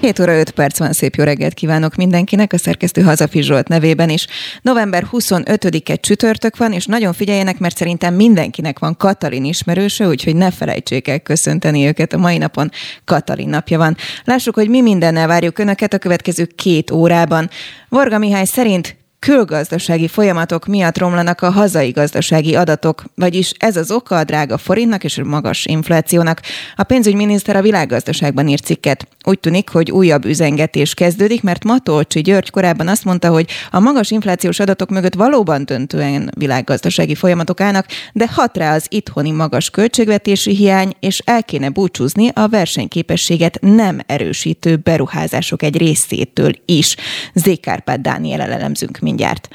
7 óra 5 perc van, szép jó reggelt kívánok mindenkinek, a szerkesztő Hazafi Zsolt nevében is. November 25-e csütörtök van, és nagyon figyeljenek, mert szerintem mindenkinek van Katalin ismerőse, úgyhogy ne felejtsék el köszönteni őket. A mai napon Katalin napja van. Lássuk, hogy mi mindennel várjuk Önöket a következő két órában. Varga Mihály szerint külgazdasági folyamatok miatt romlanak a hazai gazdasági adatok, vagyis ez az oka a drága forintnak és a magas inflációnak. A pénzügyminiszter a világgazdaságban írt cikket. Úgy tűnik, hogy újabb üzengetés kezdődik, mert Matolcsi György korábban azt mondta, hogy a magas inflációs adatok mögött valóban döntően világgazdasági folyamatok állnak, de hat rá az itthoni magas költségvetési hiány, és el kéne búcsúzni a versenyképességet nem erősítő beruházások egy részétől is. Zékárpád Dániel elemzünk mindjárt.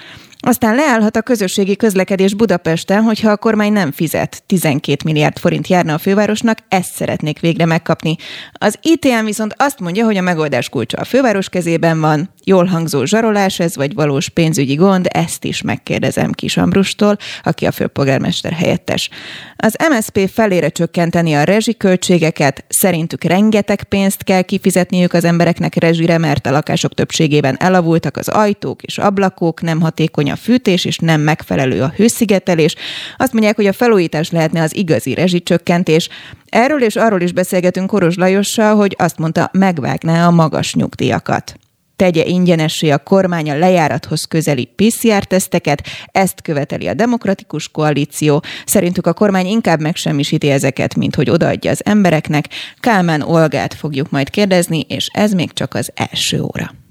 Aztán leállhat a közösségi közlekedés Budapesten, hogyha a kormány nem fizet. 12 milliárd forint járna a fővárosnak, ezt szeretnék végre megkapni. Az ITM viszont azt mondja, hogy a megoldás kulcsa a főváros kezében van. Jól hangzó zsarolás ez, vagy valós pénzügyi gond, ezt is megkérdezem Kis Ambrustól, aki a főpolgármester helyettes. Az MSP felére csökkenteni a rezsiköltségeket, szerintük rengeteg pénzt kell kifizetniük az embereknek rezsire, mert a lakások többségében elavultak az ajtók és ablakok, nem hatékony a fűtés és nem megfelelő a hőszigetelés. Azt mondják, hogy a felújítás lehetne az igazi rezsicsökkentés. Erről és arról is beszélgetünk Koros Lajossal, hogy azt mondta, megvágná a magas nyugdíjakat tegye ingyenessé a kormány a lejárathoz közeli PCR-teszteket, ezt követeli a demokratikus koalíció. Szerintük a kormány inkább megsemmisíti ezeket, mint hogy odaadja az embereknek. Kálmán Olgát fogjuk majd kérdezni, és ez még csak az első óra.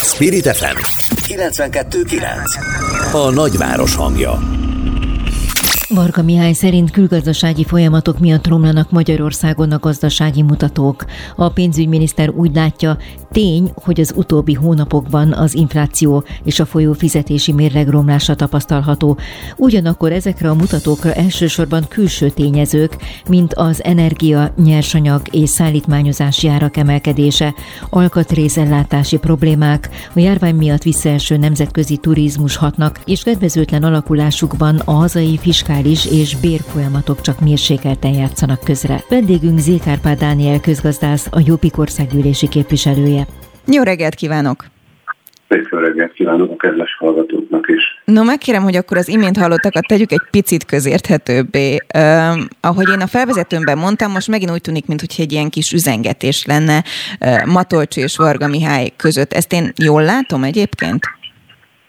Spirit FM 92.9 A nagyváros hangja. Varga Mihály szerint külgazdasági folyamatok miatt romlanak Magyarországon a gazdasági mutatók. A pénzügyminiszter úgy látja, tény, hogy az utóbbi hónapokban az infláció és a folyó fizetési mérleg romlása tapasztalható. Ugyanakkor ezekre a mutatókra elsősorban külső tényezők, mint az energia, nyersanyag és szállítmányozási árak emelkedése, alkatrészellátási problémák, a járvány miatt visszaeső nemzetközi turizmus hatnak, és kedvezőtlen alakulásukban a hazai fiskális és bérfolyamatok csak mérsékelten játszanak közre. Vendégünk Zékárpád Dániel közgazdász, a Jobbik országgyűlési képviselője. Jó reggelt kívánok! Szép jó reggelt kívánok a kedves hallgatóknak is. No, megkérem, hogy akkor az imént hallottakat tegyük egy picit közérthetőbbé. Uh, ahogy én a felvezetőmben mondtam, most megint úgy tűnik, mintha egy ilyen kis üzengetés lenne uh, Matolcsi és Varga Mihály között. Ezt én jól látom egyébként?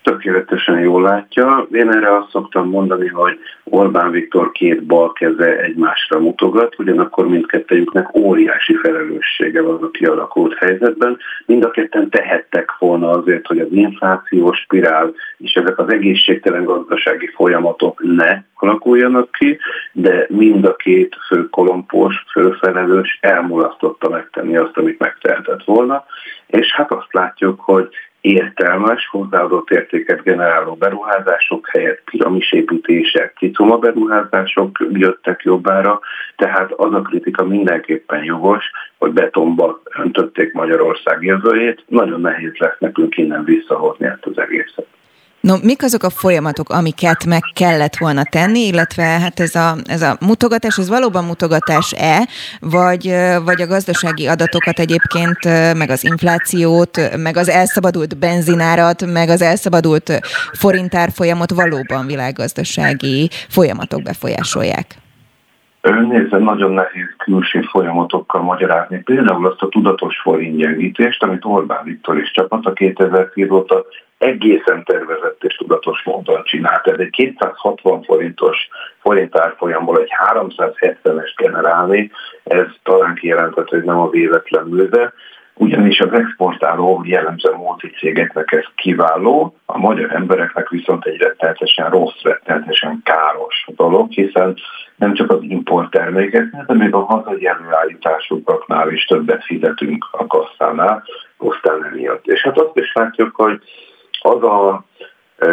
Tökéletesen jól látja. Én erre azt szoktam mondani, hogy Orbán Viktor két bal keze egymásra mutogat, ugyanakkor mindkettőjüknek óriási felelőssége van a kialakult helyzetben. Mind a ketten tehettek volna azért, hogy az inflációs spirál és ezek az egészségtelen gazdasági folyamatok ne alakuljanak ki, de mind a két fő kolompos, főfelelős elmulasztotta megtenni azt, amit megtehetett volna, és hát azt látjuk, hogy értelmes, hozzáadott értéket generáló beruházások helyett piramisépítések, kicoma beruházások jöttek jobbára, tehát az a kritika mindenképpen jogos, hogy betonba öntötték Magyarország jövőjét, nagyon nehéz lesz nekünk innen visszahozni ezt az egészet. No, mik azok a folyamatok, amiket meg kellett volna tenni, illetve hát ez a, ez a mutogatás, ez valóban mutogatás-e, vagy, vagy a gazdasági adatokat egyébként, meg az inflációt, meg az elszabadult benzinárat, meg az elszabadult forintár folyamot valóban világgazdasági folyamatok befolyásolják? Nézze, nagyon nehéz külső folyamatokkal magyarázni. Például azt a tudatos forintgyengítést, amit Orbán Viktor és csapata 2010 óta egészen tervezett és tudatos módon csinált. Ez egy 260 forintos forint árfolyamból egy 370-es generálni, ez talán kijelentett, hogy nem a véletlen műve, ugyanis az exportáló jellemző multicégeknek ez kiváló, a magyar embereknek viszont egy rettenetesen rossz, rettenetesen káros dolog, hiszen nem csak az importtermékeknél, de még a hazai előállításoknál is többet fizetünk a kasszánál, pusztán emiatt. És hát azt is látjuk, hogy az a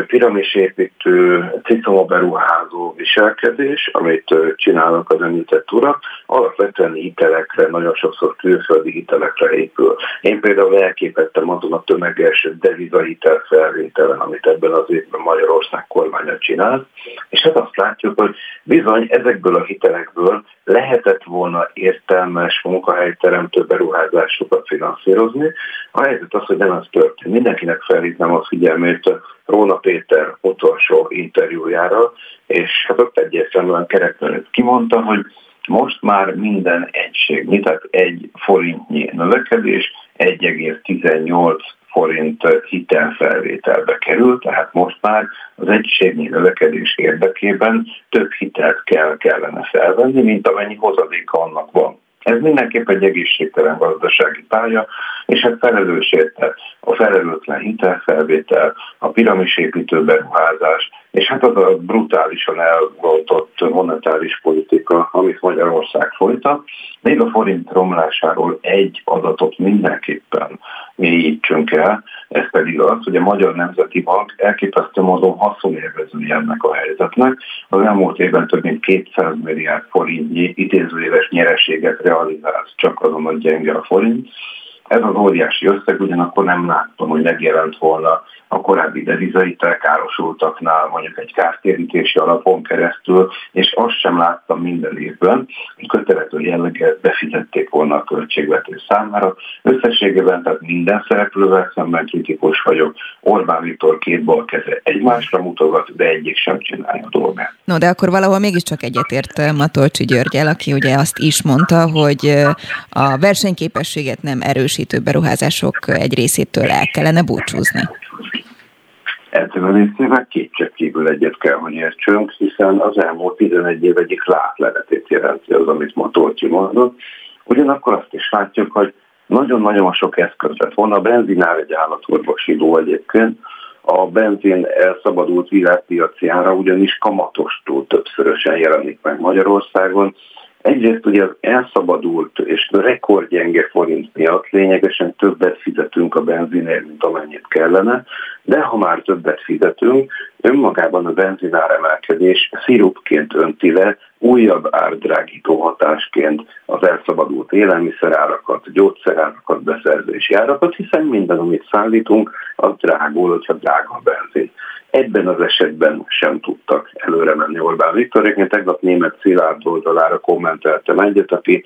piramisépítő, cicomoberuházó viselkedés, amit csinálnak az említett urak, alapvetően hitelekre, nagyon sokszor külföldi hitelekre épül. Én például elképettem azon a tömeges devizahitel felvételen, amit ebben az évben Magyarország kormánya csinál, és hát azt látjuk, hogy bizony ezekből a hitelekből lehetett volna értelmes munkahelyteremtő beruházásokat finanszírozni. A helyzet az, hogy nem az történt. Mindenkinek felhívnám a figyelmét Róna Péter utolsó interjújára, és hát ott egyértelműen kerekben kimondta, hogy most már minden egység, tehát egy forintnyi növekedés 1,18 forint hitelfelvételbe kerül, tehát most már az egységnyi növekedés érdekében több hitelt kell kellene felvenni, mint amennyi hozadéka annak van. Ez mindenképp egy egészségtelen gazdasági pálya, és hát felelős érte a felelőtlen hitelfelvétel, a piramisépítő beruházás, és hát az a brutálisan elvoltott monetáris politika, amit Magyarország folytat. Még a forint romlásáról egy adatot mindenképpen mélyítsünk el, ez pedig az, hogy a Magyar Nemzeti Bank elképesztő módon haszonélvezői ennek a helyzetnek. Az elmúlt évben több mint 200 milliárd forintnyi idézőéves nyereséget realizált csak azon, hogy gyenge a forint. Ez az óriási összeg ugyanakkor nem láttam, hogy megjelent volna a korábbi devizaitel károsultaknál, mondjuk egy kártérítési alapon keresztül, és azt sem láttam minden évben, hogy kötelező jelleggel befizették volna a költségvetés számára. Összességében tehát minden szereplővel szemben kritikus vagyok. Orbán Viktor két bal keze egymásra mutogat, de egyik sem csinálja a dolgát. No, de akkor valahol mégiscsak egyetért eh, Matolcsi Györgyel, aki ugye azt is mondta, hogy eh, a versenyképességet nem erősítő beruházások egy részétől el kellene búcsúzni. Ezzel a részével kétségkívül egyet kell, hogy értsünk, hiszen az elmúlt 11 év egyik látleletét jelenti az, amit Matolcsi mondott. Ugyanakkor azt is látjuk, hogy nagyon-nagyon sok eszköz lett volna. A benzinár egy állatorvosi ló egyébként. A benzin elszabadult világpiaci ára ugyanis kamatostól többszörösen jelenik meg Magyarországon, Egyrészt ugye az elszabadult és rekordgyenge forint miatt lényegesen többet fizetünk a benzinért, mint amennyit kellene, de ha már többet fizetünk, önmagában a benzinár emelkedés szirupként önti le újabb árdrágító hatásként az elszabadult élelmiszerárakat, gyógyszerárakat, beszerzési árakat, hiszen minden, amit szállítunk, az drágul, hogyha drága a benzin. Ebben az esetben sem tudtak előre menni Orbán Viktor. Én tegnap német Szilárd oldalára kommenteltem egyet, aki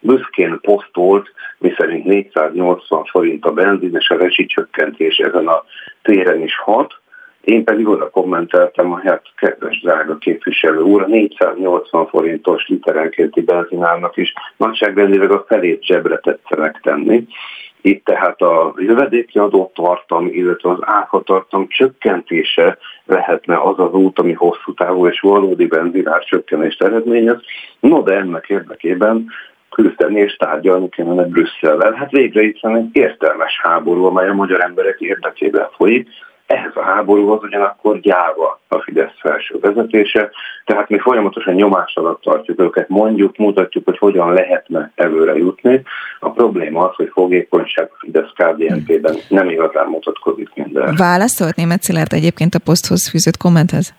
büszkén posztolt, miszerint 480 forint a benzin, és a rezsicsökkentés ezen a téren is hat. Én pedig oda kommenteltem, hogy hát kedves drága képviselő úr, 480 forintos literenkénti benzinárnak is nagyságrendileg a felét zsebre tetszenek tenni. Itt tehát a jövedéki adó tartam, illetve az áfatartam csökkentése lehetne az az út, ami hosszú távú és valódi benzinár csökkenést eredményez. No, de ennek érdekében küzdeni és tárgyalni kellene Brüsszellel. Hát végre itt van egy értelmes háború, amely a magyar emberek érdekében folyik, ehhez a háborúhoz ugyanakkor gyáva a Fidesz felső vezetése, tehát mi folyamatosan nyomás alatt tartjuk őket, mondjuk, mutatjuk, hogy hogyan lehetne előre jutni. A probléma az, hogy fogékonyság a Fidesz KDNP-ben nem igazán mutatkozik minden. Válaszolt német Szilárd egyébként a poszthoz fűzött kommenthez?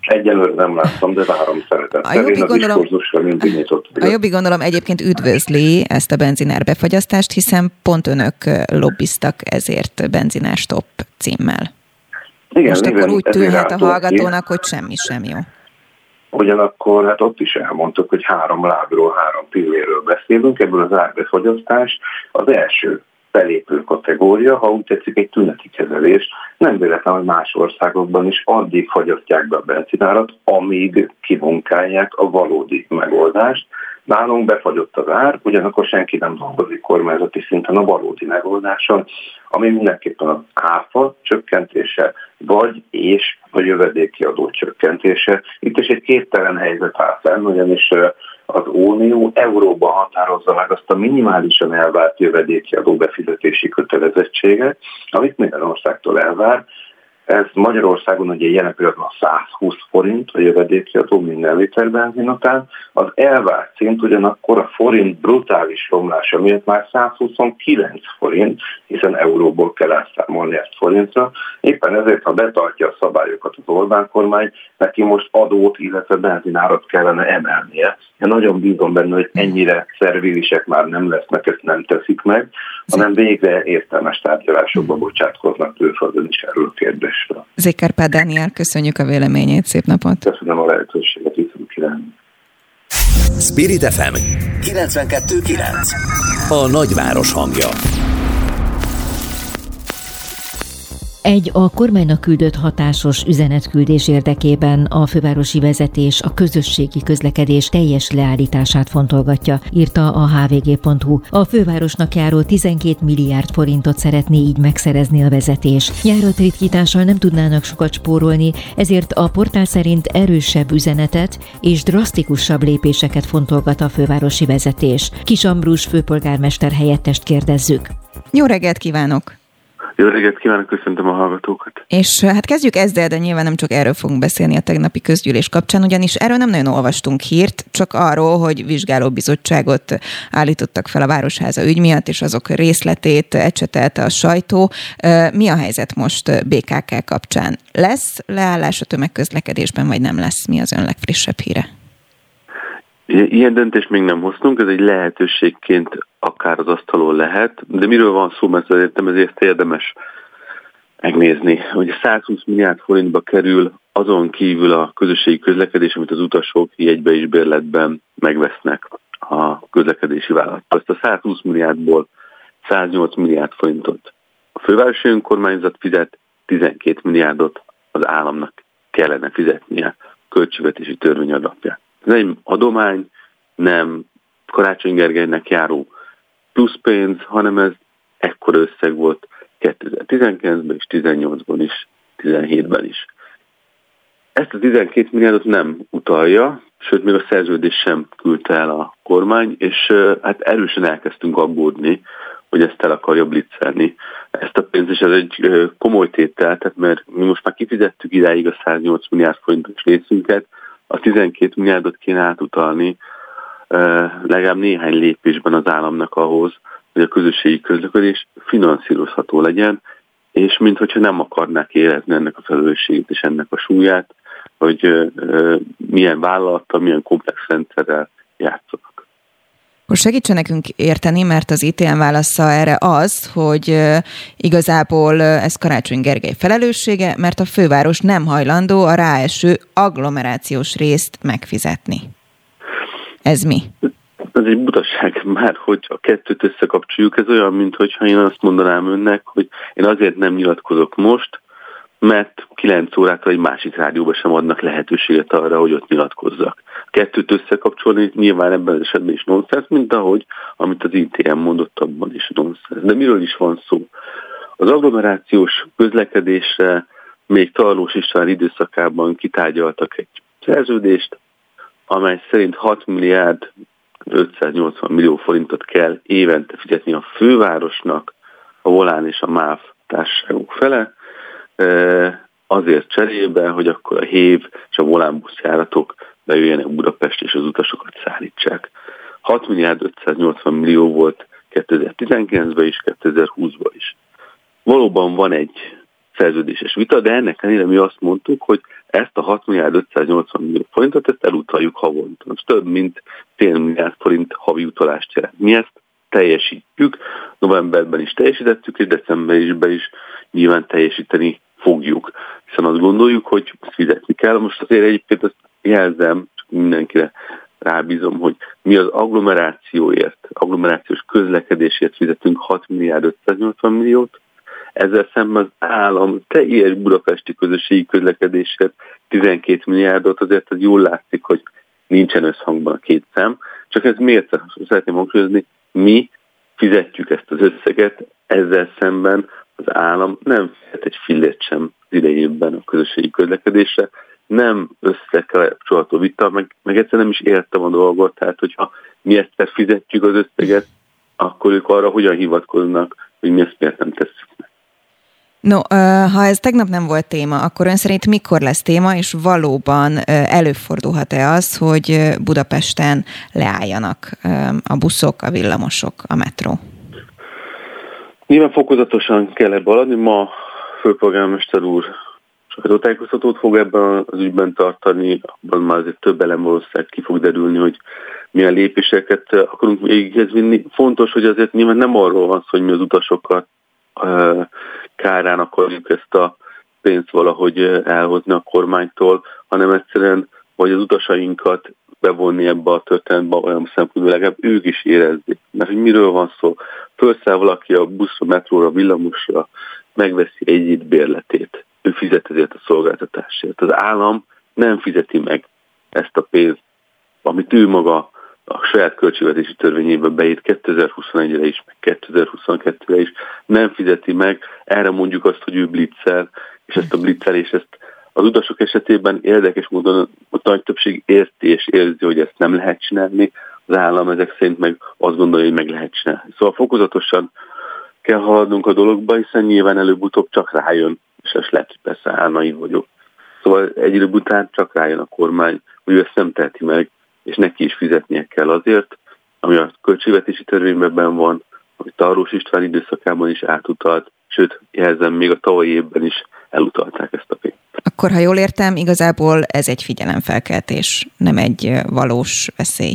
Egyelőre nem láttam, de várom szeretettel. A jobbik, gondolom, mindig nyitott a jobbik gondolom egyébként üdvözli ezt a benzinár befagyasztást, hiszen pont önök lobbiztak ezért benzinár stop címmel. Igen, Most akkor úgy tűnhet a hallgatónak, hogy semmi sem jó. Ugyanakkor hát ott is elmondtuk, hogy három lábról, három pilléről beszélünk, ebből az árbefogyasztás az első belépő kategória, ha úgy tetszik, egy tüneti kezelés. Nem véletlen, hogy más országokban is addig fagyasztják be a benzinárat, amíg kimunkálják a valódi megoldást. Nálunk befagyott az ár, ugyanakkor senki nem dolgozik kormányzati szinten a valódi megoldáson, ami mindenképpen az áfa csökkentése, vagy és a jövedéki adó csökkentése. Itt is egy képtelen helyzet áll fenn, ugyanis az Unió euróban határozza meg azt a minimálisan elvárt jövedéki adó befizetési kötelezettséget, amit minden országtól elvár, Ez Magyarországon ugye jelen pillanatban 120 forint a jövedékjadó minden liter benzin után. Az elvárt szint ugyanakkor a forint brutális romlása miatt már 129 forint, hiszen euróból kell elszámolni ezt forintra. Éppen ezért, ha betartja a szabályokat az Orbán kormány, neki most adót, illetve benzinárat kellene emelnie. Én nagyon bízom benne, hogy ennyire szervilisek már nem lesznek, ezt nem teszik meg, hanem végre értelmes tárgyalásokba bocsátkoznak külföldön is erről a kérdésről. Zékárpád Dániel, köszönjük a véleményét, szép napot! Köszönöm a lehetőséget, viszont kívánni. Spirit FM 92.9 A nagyváros hangja Egy a kormánynak küldött hatásos üzenetküldés érdekében a fővárosi vezetés a közösségi közlekedés teljes leállítását fontolgatja, írta a hvg.hu. A fővárosnak járó 12 milliárd forintot szeretné így megszerezni a vezetés. Járat ritkítással nem tudnának sokat spórolni, ezért a portál szerint erősebb üzenetet és drasztikusabb lépéseket fontolgat a fővárosi vezetés. Kis Ambrus főpolgármester helyettest kérdezzük. Jó reggelt kívánok! Jó reggelt kívánok, köszöntöm a hallgatókat. És hát kezdjük ezzel, de nyilván nem csak erről fogunk beszélni a tegnapi közgyűlés kapcsán, ugyanis erről nem nagyon olvastunk hírt, csak arról, hogy vizsgálóbizottságot állítottak fel a Városháza ügy miatt, és azok részletét ecsetelte a sajtó. Mi a helyzet most BKK kapcsán? Lesz leállás a tömegközlekedésben, vagy nem lesz? Mi az ön legfrissebb híre? Ilyen döntést még nem hoztunk, ez egy lehetőségként akár az asztalon lehet, de miről van szó, mert szerintem ezért érdemes megnézni, hogy 120 milliárd forintba kerül azon kívül a közösségi közlekedés, amit az utasok jegybe és bérletben megvesznek a közlekedési vállalattól. Ezt a 120 milliárdból 108 milliárd forintot a fővárosi önkormányzat fizet, 12 milliárdot az államnak kellene fizetnie költségvetési törvény alapján. Ez egy adomány, nem Karácsony Gergelynek járó plusz pénz, hanem ez ekkor összeg volt 2019-ben és 18-ban is, 17-ben is. Ezt a 12 milliárdot nem utalja, sőt még a szerződés sem küldte el a kormány, és hát erősen elkezdtünk aggódni, hogy ezt el akarja blitzelni. Ezt a pénzt, és ez egy komoly tétel, tehát mert mi most már kifizettük idáig a 108 milliárd forintos részünket, a 12 milliárdot kéne átutalni legalább néhány lépésben az államnak ahhoz, hogy a közösségi közlekedés finanszírozható legyen, és mintha nem akarnák érezni ennek a felelősségét és ennek a súlyát, hogy milyen vállalattal, milyen komplex rendszerrel játszanak. Akkor segítsen nekünk érteni, mert az ITM válasza erre az, hogy igazából ez Karácsony Gergely felelőssége, mert a főváros nem hajlandó a ráeső agglomerációs részt megfizetni. Ez mi? Ez egy butaság már, hogy a kettőt összekapcsoljuk. Ez olyan, mintha én azt mondanám önnek, hogy én azért nem nyilatkozok most, mert 9 órától egy másik rádióban sem adnak lehetőséget arra, hogy ott nyilatkozzak. Kettőt összekapcsolni nyilván ebben az esetben is nonsens, mint ahogy, amit az ITM mondott, abban is nonsens. De miről is van szó? Az agglomerációs közlekedésre még Tarlós István időszakában kitárgyaltak egy szerződést, amely szerint 6 milliárd 580 millió forintot kell évente fizetni a fővárosnak, a Volán és a MÁV társaságok fele, azért cserébe, hogy akkor a HÉV és a volánbusz járatok bejöjjenek Budapest és az utasokat szállítsák. 6 milliárd 580 millió volt 2019-ben is, 2020-ban is. Valóban van egy szerződéses vita, de ennek ellenére mi azt mondtuk, hogy ezt a 6 milliárd 580 millió forintot ezt elutaljuk havonta. Ez több mint fél milliárd forint havi utalást jelent. Mi ezt teljesítjük, novemberben is teljesítettük, és decemberben is nyilván teljesíteni fogjuk, hiszen azt gondoljuk, hogy fizetni kell. Most azért egyébként azt jelzem, csak mindenkire rábízom, hogy mi az agglomerációért, agglomerációs közlekedésért fizetünk 6 milliárd 580 milliót, ezzel szemben az állam teljes budapesti közösségi közlekedésért 12 milliárdot, azért az jól látszik, hogy nincsen összhangban a két szem. Csak ez miért? Szeretném hangsúlyozni, mi fizetjük ezt az összeget, ezzel szemben az állam nem fizet egy fillért sem az idejében a közösségi közlekedésre, nem összekapcsolható vita, meg, meg egyszerűen nem is értem a dolgot, tehát hogyha mi ezt fizetjük az összeget, akkor ők arra hogyan hivatkoznak, hogy mi ezt miért nem tesszük meg. No, ha ez tegnap nem volt téma, akkor ön szerint mikor lesz téma, és valóban előfordulhat-e az, hogy Budapesten leálljanak a buszok, a villamosok, a metró? Nyilván fokozatosan kell ebbe aladni. Ma főpolgármester úr sajtótájékoztatót fog ebben az ügyben tartani, abban már azért több elem valószínűleg ki fog derülni, hogy milyen lépéseket akarunk végighez vinni. Fontos, hogy azért nyilván nem arról van szó, hogy mi az utasokat kárán akarjuk ezt a pénzt valahogy elhozni a kormánytól, hanem egyszerűen, hogy az utasainkat bevonni ebbe a történetbe olyan szempontból, legalább ők is érezzék. Mert hogy miről van szó? Fölszáll valaki a buszra, metróra, villamosra, megveszi egy bérletét. Ő fizet ezért a szolgáltatásért. Az állam nem fizeti meg ezt a pénzt, amit ő maga a saját költségvetési törvényébe beírt 2021-re is, meg 2022-re is, nem fizeti meg, erre mondjuk azt, hogy ő blitzel, és ezt a blitzelés, ezt az utasok esetében érdekes módon a nagy többség érti és érzi, hogy ezt nem lehet csinálni, az állam ezek szerint meg azt gondolja, hogy meg lehet csinálni. Szóval fokozatosan kell haladnunk a dologba, hiszen nyilván előbb-utóbb csak rájön, és ez lehet, hogy persze álnai vagyok. Szóval egy idő után csak rájön a kormány, hogy ő ezt nem teheti meg, és neki is fizetnie kell azért, ami a költségvetési törvényben van, amit Tarós István időszakában is átutalt, sőt, jelzem, még a tavalyi évben is elutalták ezt a pénzt. Akkor, ha jól értem, igazából ez egy figyelemfelkeltés, nem egy valós veszély.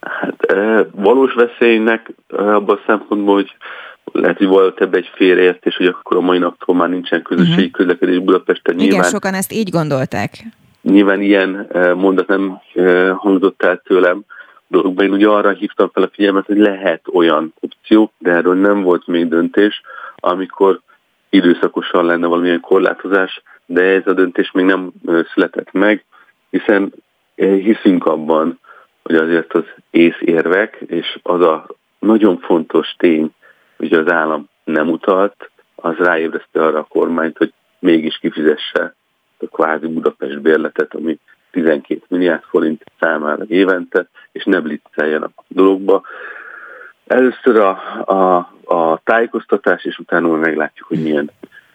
Hát valós veszélynek abban a szempontból, hogy lehet, hogy volt ebbe egy félreértés, hogy akkor a mai naptól már nincsen közösségi uh-huh. közlekedés Budapesten. Igen, nyilván, sokan ezt így gondolták. Nyilván ilyen mondat nem hangzott el tőlem dologban. Én ugye arra hívtam fel a figyelmet, hogy lehet olyan opció, de erről nem volt még döntés, amikor időszakosan lenne valamilyen korlátozás, de ez a döntés még nem született meg, hiszen hiszünk abban, hogy azért az észérvek, és az a nagyon fontos tény, hogy az állam nem utalt, az ráébreszte arra a kormányt, hogy mégis kifizesse a kvázi Budapest bérletet, ami 12 milliárd forint számára évente, és ne blitzeljen a dologba. Először a, a, a tájékoztatás, és utána meglátjuk, hogy milyen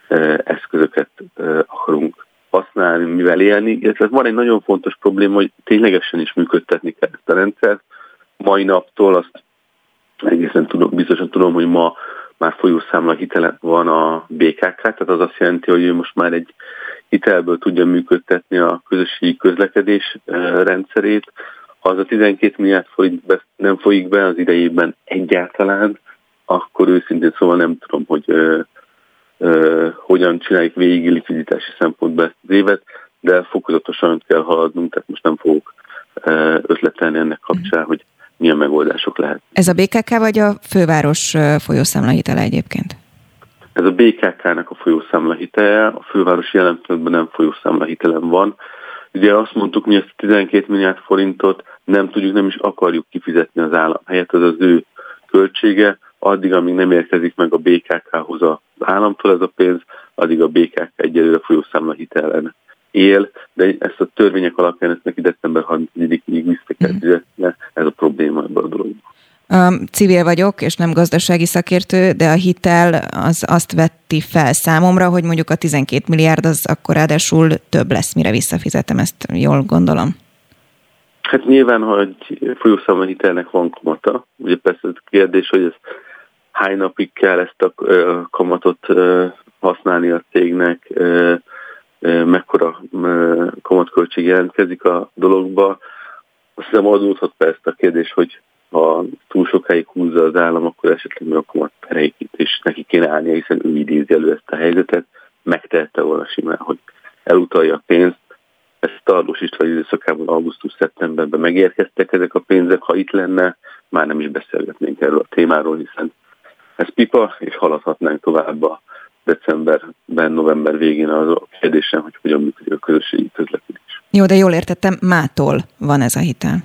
e, eszközöket e, akarunk használni, mivel élni. Illetve van egy nagyon fontos probléma, hogy ténylegesen is működtetni kell ezt a rendszert. Mai naptól azt egészen tudom, biztosan tudom, hogy ma már folyószámla hitele van a BKK, tehát az azt jelenti, hogy ő most már egy hitelből tudja működtetni a közösségi közlekedés rendszerét. Ha az a 12 milliárd forint nem folyik be az idejében egyáltalán, akkor őszintén szóval nem tudom, hogy ö, ö, hogyan csináljuk végig likviditási szempontból ezt az évet, de fokozatosan kell haladnunk, tehát most nem fogok ötletelni ennek kapcsán, hogy milyen megoldások lehet. Ez a BKK vagy a főváros folyószámla hitele egyébként? Ez a BKK-nak a folyószámla hitelje, a főváros jelen nem folyószámla hitelem van. Ugye azt mondtuk, hogy ezt a 12 milliárd forintot nem tudjuk, nem is akarjuk kifizetni az állam helyett, az az ő költsége, addig, amíg nem érkezik meg a BKK-hoz az államtól ez a pénz, addig a BKK egyelőre folyószámla hitelen él, de ezt a törvények alapján ezt neki december 31-ig vissza kell mhm. fizetni, ez a probléma ebben a dologban. Um, civil vagyok, és nem gazdasági szakértő, de a hitel az azt vetti fel számomra, hogy mondjuk a 12 milliárd az akkor ráadásul több lesz, mire visszafizetem, ezt jól gondolom. Hát nyilván, hogy folyószámla hitelnek van kamata. Ugye persze a kérdés, hogy ez hány napig kell ezt a kamatot használni a cégnek, mekkora kamatköltség jelentkezik a dologba. Azt hiszem adódhat persze a kérdés, hogy ha túl sokáig húzza az állam, akkor esetleg meg a kamat és neki kéne állnia, hiszen ő idézi elő ezt a helyzetet, megtehette volna simán, hogy elutalja a pénzt. Ezt Tarlós István időszakában augusztus-szeptemberben megérkeztek ezek a pénzek, ha itt lenne, már nem is beszélgetnénk erről a témáról, hiszen ez pipa, és haladhatnánk tovább a decemberben, november végén az a kérdésem, hogy hogyan működik a közösségi közlekedés. Jó, de jól értettem, mától van ez a hitel?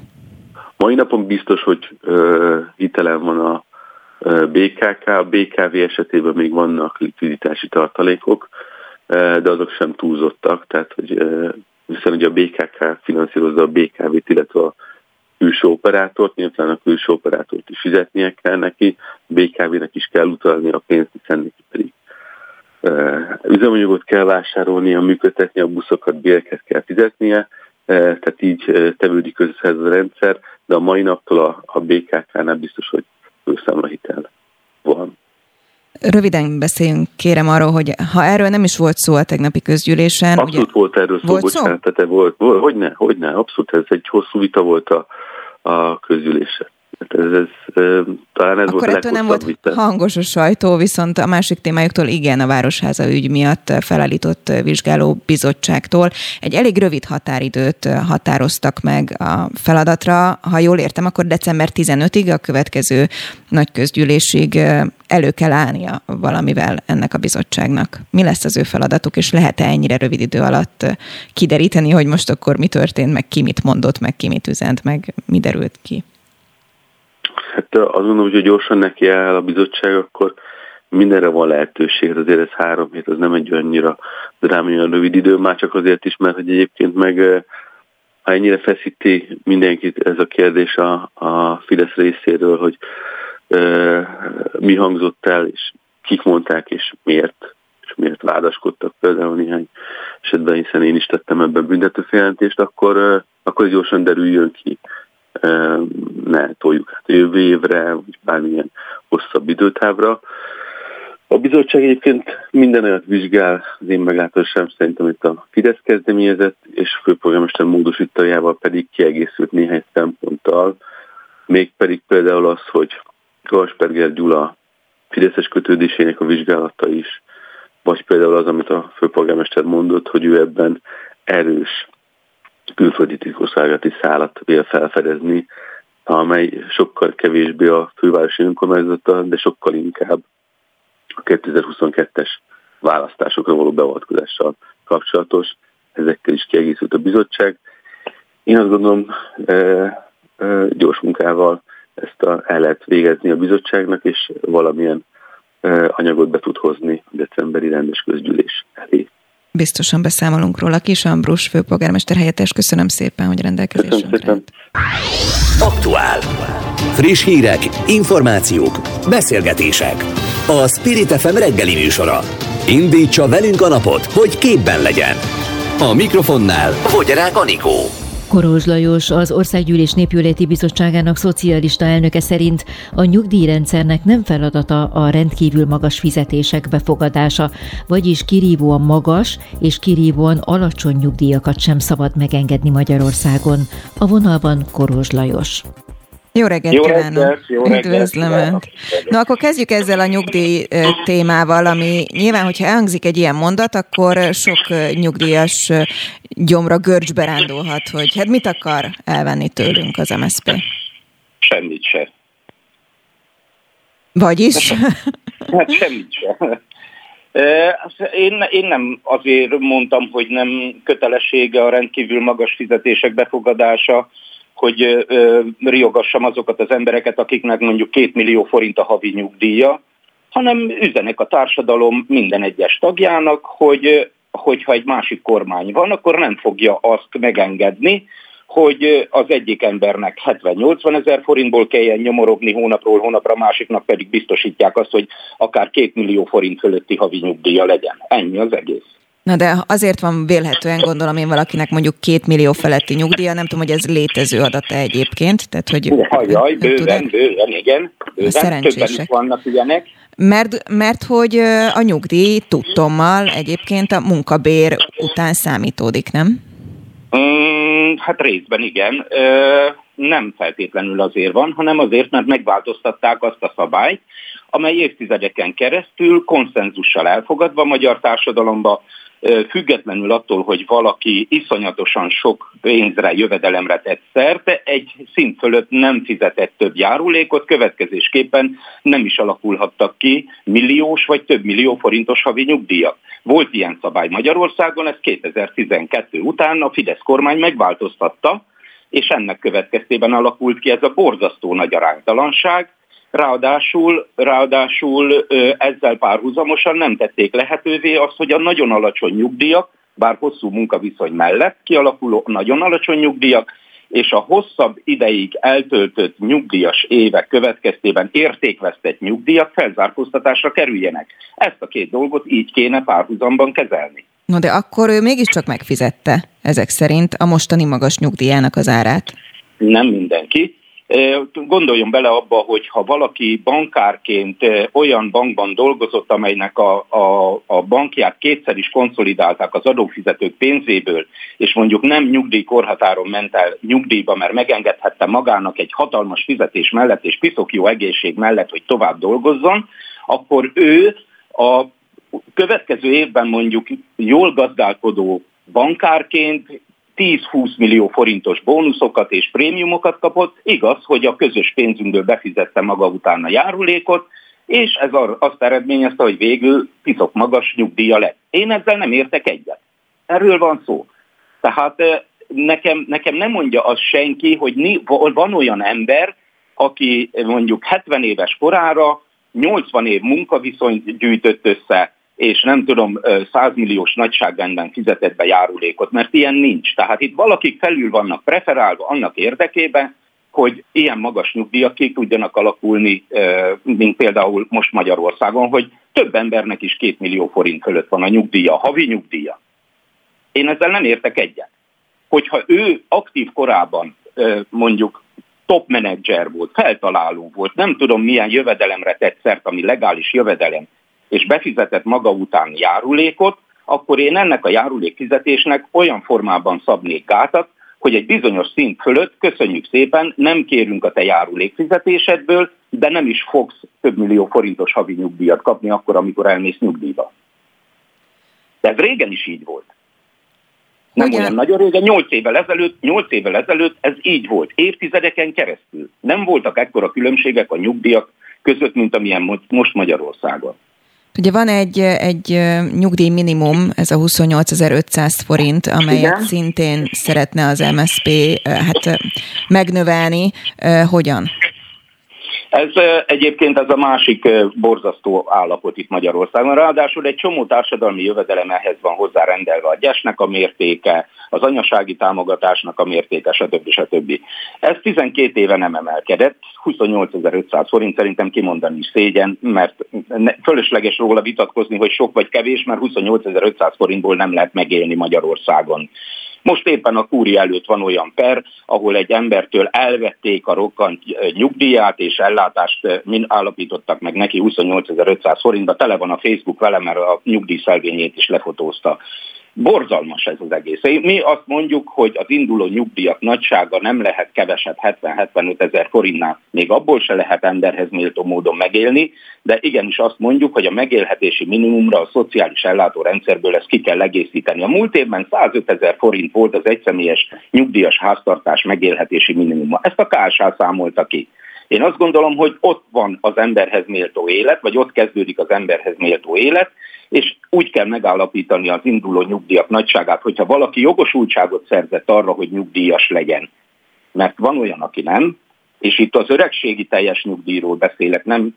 Mai napon biztos, hogy uh, hitelen van a uh, BKK, a BKV esetében még vannak likviditási tartalékok, uh, de azok sem túlzottak, tehát hogy hiszen ugye a BKK finanszírozza a BKV-t, illetve a külső operátort, nyilván a külső operátort is fizetnie kell neki, BKV-nek is kell utalni a pénzt, hiszen neki pedig üzemanyagot kell vásárolnia, működtetni a buszokat, béreket kell fizetnie, tehát így tevődik össze ez a rendszer, de a mai naptól a, a BKK-nál biztos, hogy hitel van. Röviden beszéljünk kérem arról, hogy ha erről nem is volt szó a tegnapi közgyűlésen. Abszolút ugye... volt erről szó, volt bocsánat, szó? Tehát volt, volt, hogyne, hogyne, abszolút ez egy hosszú vita volt a, a közgyűlésen. Hát ez, ez, talán ez Akkor volt a nem volt vita. hangos a sajtó, viszont a másik témájuktól igen, a Városháza ügy miatt felállított vizsgáló bizottságtól. Egy elég rövid határidőt határoztak meg a feladatra. Ha jól értem, akkor december 15-ig a következő nagy közgyűlésig elő kell állnia valamivel ennek a bizottságnak. Mi lesz az ő feladatuk, és lehet-e ennyire rövid idő alatt kideríteni, hogy most akkor mi történt, meg ki mit mondott, meg ki mit üzent, meg mi derült ki? Hát gondolom, hogy gyorsan neki áll a bizottság, akkor mindenre van lehetőség, azért ez három hét, az nem egy annyira drámai a rövid idő, már csak azért is, mert hogy egyébként meg ha ennyire feszíti mindenkit ez a kérdés a, a Fidesz részéről, hogy e, mi hangzott el, és kik mondták, és miért, és miért vádaskodtak például néhány esetben, hiszen én is tettem ebben büntetőfeljelentést, akkor, akkor gyorsan derüljön ki, ne toljuk át jövő évre, vagy bármilyen hosszabb időtávra. A bizottság egyébként minden olyat vizsgál, az én meglátásom szerint, amit a Fidesz kezdeményezett, és főpolgármester módosítójával pedig kiegészült néhány szemponttal, mégpedig például az, hogy Gasperger Gyula Fideszes kötődésének a vizsgálata is, vagy például az, amit a főpolgármester mondott, hogy ő ebben erős külföldi titkosszolgálati szállat vél felfedezni, amely sokkal kevésbé a fővárosi önkormányzata, de sokkal inkább a 2022-es választásokra való beavatkozással kapcsolatos. Ezekkel is kiegészült a bizottság. Én azt gondolom, e, e, gyors munkával ezt a, el lehet végezni a bizottságnak, és valamilyen e, anyagot be tud hozni a decemberi rendes közgyűlés elé. Biztosan beszámolunk róla. Kis Ambrus főpolgármester helyettes, köszönöm szépen, hogy rendelkezésünkre Aktuál. Friss hírek, információk, beszélgetések. A Spirit FM reggeli műsora. Indítsa velünk a napot, hogy képben legyen. A mikrofonnál Fogyarák Anikó. Korózs Lajos, az Országgyűlés Népjóléti Bizottságának szocialista elnöke szerint a nyugdíjrendszernek nem feladata a rendkívül magas fizetések befogadása, vagyis kirívóan magas és kirívóan alacsony nyugdíjakat sem szabad megengedni Magyarországon. A vonalban Korózs Lajos. Jó reggelt jó kívánok! Reggelt, jó Üdvözlöm Önt! No, akkor kezdjük ezzel a nyugdíj témával, ami nyilván, hogyha elhangzik egy ilyen mondat, akkor sok nyugdíjas gyomra görcsbe rándulhat, hogy hát mit akar elvenni tőlünk az MSZP? Semmit se. Vagyis? Hát semmit se. Én, én nem azért mondtam, hogy nem kötelessége a rendkívül magas fizetések befogadása, hogy riogassam azokat az embereket, akiknek mondjuk két millió forint a havi nyugdíja, hanem üzenek a társadalom minden egyes tagjának, hogy hogyha egy másik kormány van, akkor nem fogja azt megengedni, hogy az egyik embernek 70-80 ezer forintból kelljen nyomorogni hónapról hónapra, másiknak pedig biztosítják azt, hogy akár két millió forint fölötti havi nyugdíja legyen. Ennyi az egész. Na de azért van vélhetően, gondolom én valakinek mondjuk két millió feletti nyugdíja, nem tudom, hogy ez létező adata egyébként. Tehát, hogy Ajaj, bőven, bőven, igen. Bőven, Szerencsések. vannak ilyenek. Mert, mert hogy a nyugdíj tudtommal egyébként a munkabér után számítódik, nem? Mm, hát részben igen. Nem feltétlenül azért van, hanem azért, mert megváltoztatták azt a szabályt, amely évtizedeken keresztül konszenzussal elfogadva a magyar társadalomba függetlenül attól, hogy valaki iszonyatosan sok pénzre, jövedelemre tett szert, egy szint fölött nem fizetett több járulékot, következésképpen nem is alakulhattak ki milliós vagy több millió forintos havi nyugdíjak. Volt ilyen szabály Magyarországon, ez 2012 után a Fidesz kormány megváltoztatta, és ennek következtében alakult ki ez a borzasztó nagy aránytalanság, Ráadásul, ráadásul ezzel párhuzamosan nem tették lehetővé azt, hogy a nagyon alacsony nyugdíjak, bár hosszú munkaviszony mellett kialakuló nagyon alacsony nyugdíjak és a hosszabb ideig eltöltött nyugdíjas évek következtében értékvesztett nyugdíjak felzárkóztatásra kerüljenek. Ezt a két dolgot így kéne párhuzamban kezelni. No de akkor ő mégiscsak megfizette ezek szerint a mostani magas nyugdíjának az árát. Nem mindenki. Gondoljon bele abba, hogy ha valaki bankárként olyan bankban dolgozott, amelynek a, a, a bankját kétszer is konszolidálták az adófizetők pénzéből, és mondjuk nem nyugdíjkorhatáron ment el nyugdíjba, mert megengedhette magának egy hatalmas fizetés mellett és piszok jó egészség mellett, hogy tovább dolgozzon, akkor ő a következő évben mondjuk jól gazdálkodó bankárként 10-20 millió forintos bónuszokat és prémiumokat kapott, igaz, hogy a közös pénzünkből befizette maga után a járulékot, és ez azt eredményezte, hogy végül piszok magas nyugdíja lett. Én ezzel nem értek egyet. Erről van szó. Tehát nekem, nekem nem mondja az senki, hogy van olyan ember, aki mondjuk 70 éves korára 80 év munkaviszonyt gyűjtött össze, és nem tudom, 100 milliós nagyságrendben fizetett be járulékot, mert ilyen nincs. Tehát itt valakik felül vannak preferálva annak érdekében, hogy ilyen magas nyugdíjak ki tudjanak alakulni, mint például most Magyarországon, hogy több embernek is két millió forint fölött van a nyugdíja, a havi nyugdíja. Én ezzel nem értek egyet. Hogyha ő aktív korában mondjuk top menedzser volt, feltaláló volt, nem tudom milyen jövedelemre tett szert, ami legális jövedelem, és befizetett maga után járulékot, akkor én ennek a járulékfizetésnek olyan formában szabnék gátat, hogy egy bizonyos szint fölött, köszönjük szépen, nem kérünk a te járulékfizetésedből, de nem is fogsz több millió forintos havi nyugdíjat kapni akkor, amikor elmész nyugdíjba. De ez régen is így volt. Nem Ugyan. olyan nagyon régen, 8 évvel ezelőtt, 8 évvel ezelőtt ez így volt, évtizedeken keresztül. Nem voltak ekkora különbségek a nyugdíjak között, mint amilyen most Magyarországon. Ugye van egy, egy nyugdíj minimum, ez a 28.500 forint, amelyet Igen. szintén szeretne az MSP hát, megnövelni. Hogyan? Ez egyébként ez a másik borzasztó állapot itt Magyarországon. Ráadásul egy csomó társadalmi jövedelem ehhez van hozzárendelve a gyesnek a mértéke, az anyasági támogatásnak a mértéke, stb. stb. Ez 12 éve nem emelkedett, 28.500 forint szerintem kimondani is szégyen, mert fölösleges róla vitatkozni, hogy sok vagy kevés, mert 28.500 forintból nem lehet megélni Magyarországon. Most éppen a kúri előtt van olyan per, ahol egy embertől elvették a rokkant nyugdíját, és ellátást állapítottak meg neki 28.500 forintba. Tele van a Facebook vele, mert a nyugdíjszelvényét is lefotózta. Borzalmas ez az egész. Mi azt mondjuk, hogy az induló nyugdíjak nagysága nem lehet kevesebb 70-75 ezer forintnál, még abból se lehet emberhez méltó módon megélni, de igenis azt mondjuk, hogy a megélhetési minimumra a szociális ellátórendszerből ezt ki kell egészíteni. A múlt évben 105 ezer forint volt az egyszemélyes nyugdíjas háztartás megélhetési minimuma. Ezt a KSH számolta ki. Én azt gondolom, hogy ott van az emberhez méltó élet, vagy ott kezdődik az emberhez méltó élet, és úgy kell megállapítani az induló nyugdíjak nagyságát, hogyha valaki jogosultságot szerzett arra, hogy nyugdíjas legyen, mert van olyan, aki nem, és itt az öregségi teljes nyugdíjról beszélek, nem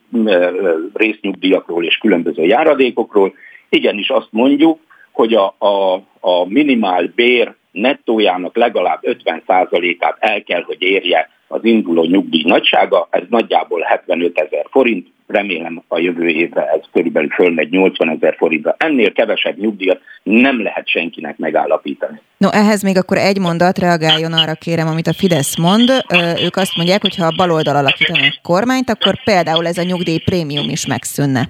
résznyugdíjakról és különböző járadékokról, igenis azt mondjuk, hogy a, a, a minimál bér nettójának legalább 50%-át el kell, hogy érje az induló nyugdíj nagysága, ez nagyjából 75 ezer forint, remélem a jövő évre ez körülbelül fölmegy 80 ezer forintra. Ennél kevesebb nyugdíjat nem lehet senkinek megállapítani. No, ehhez még akkor egy mondat, reagáljon arra kérem, amit a Fidesz mond. Ők azt mondják, hogy ha a baloldal alakítanak kormányt, akkor például ez a nyugdíj prémium is megszűnne.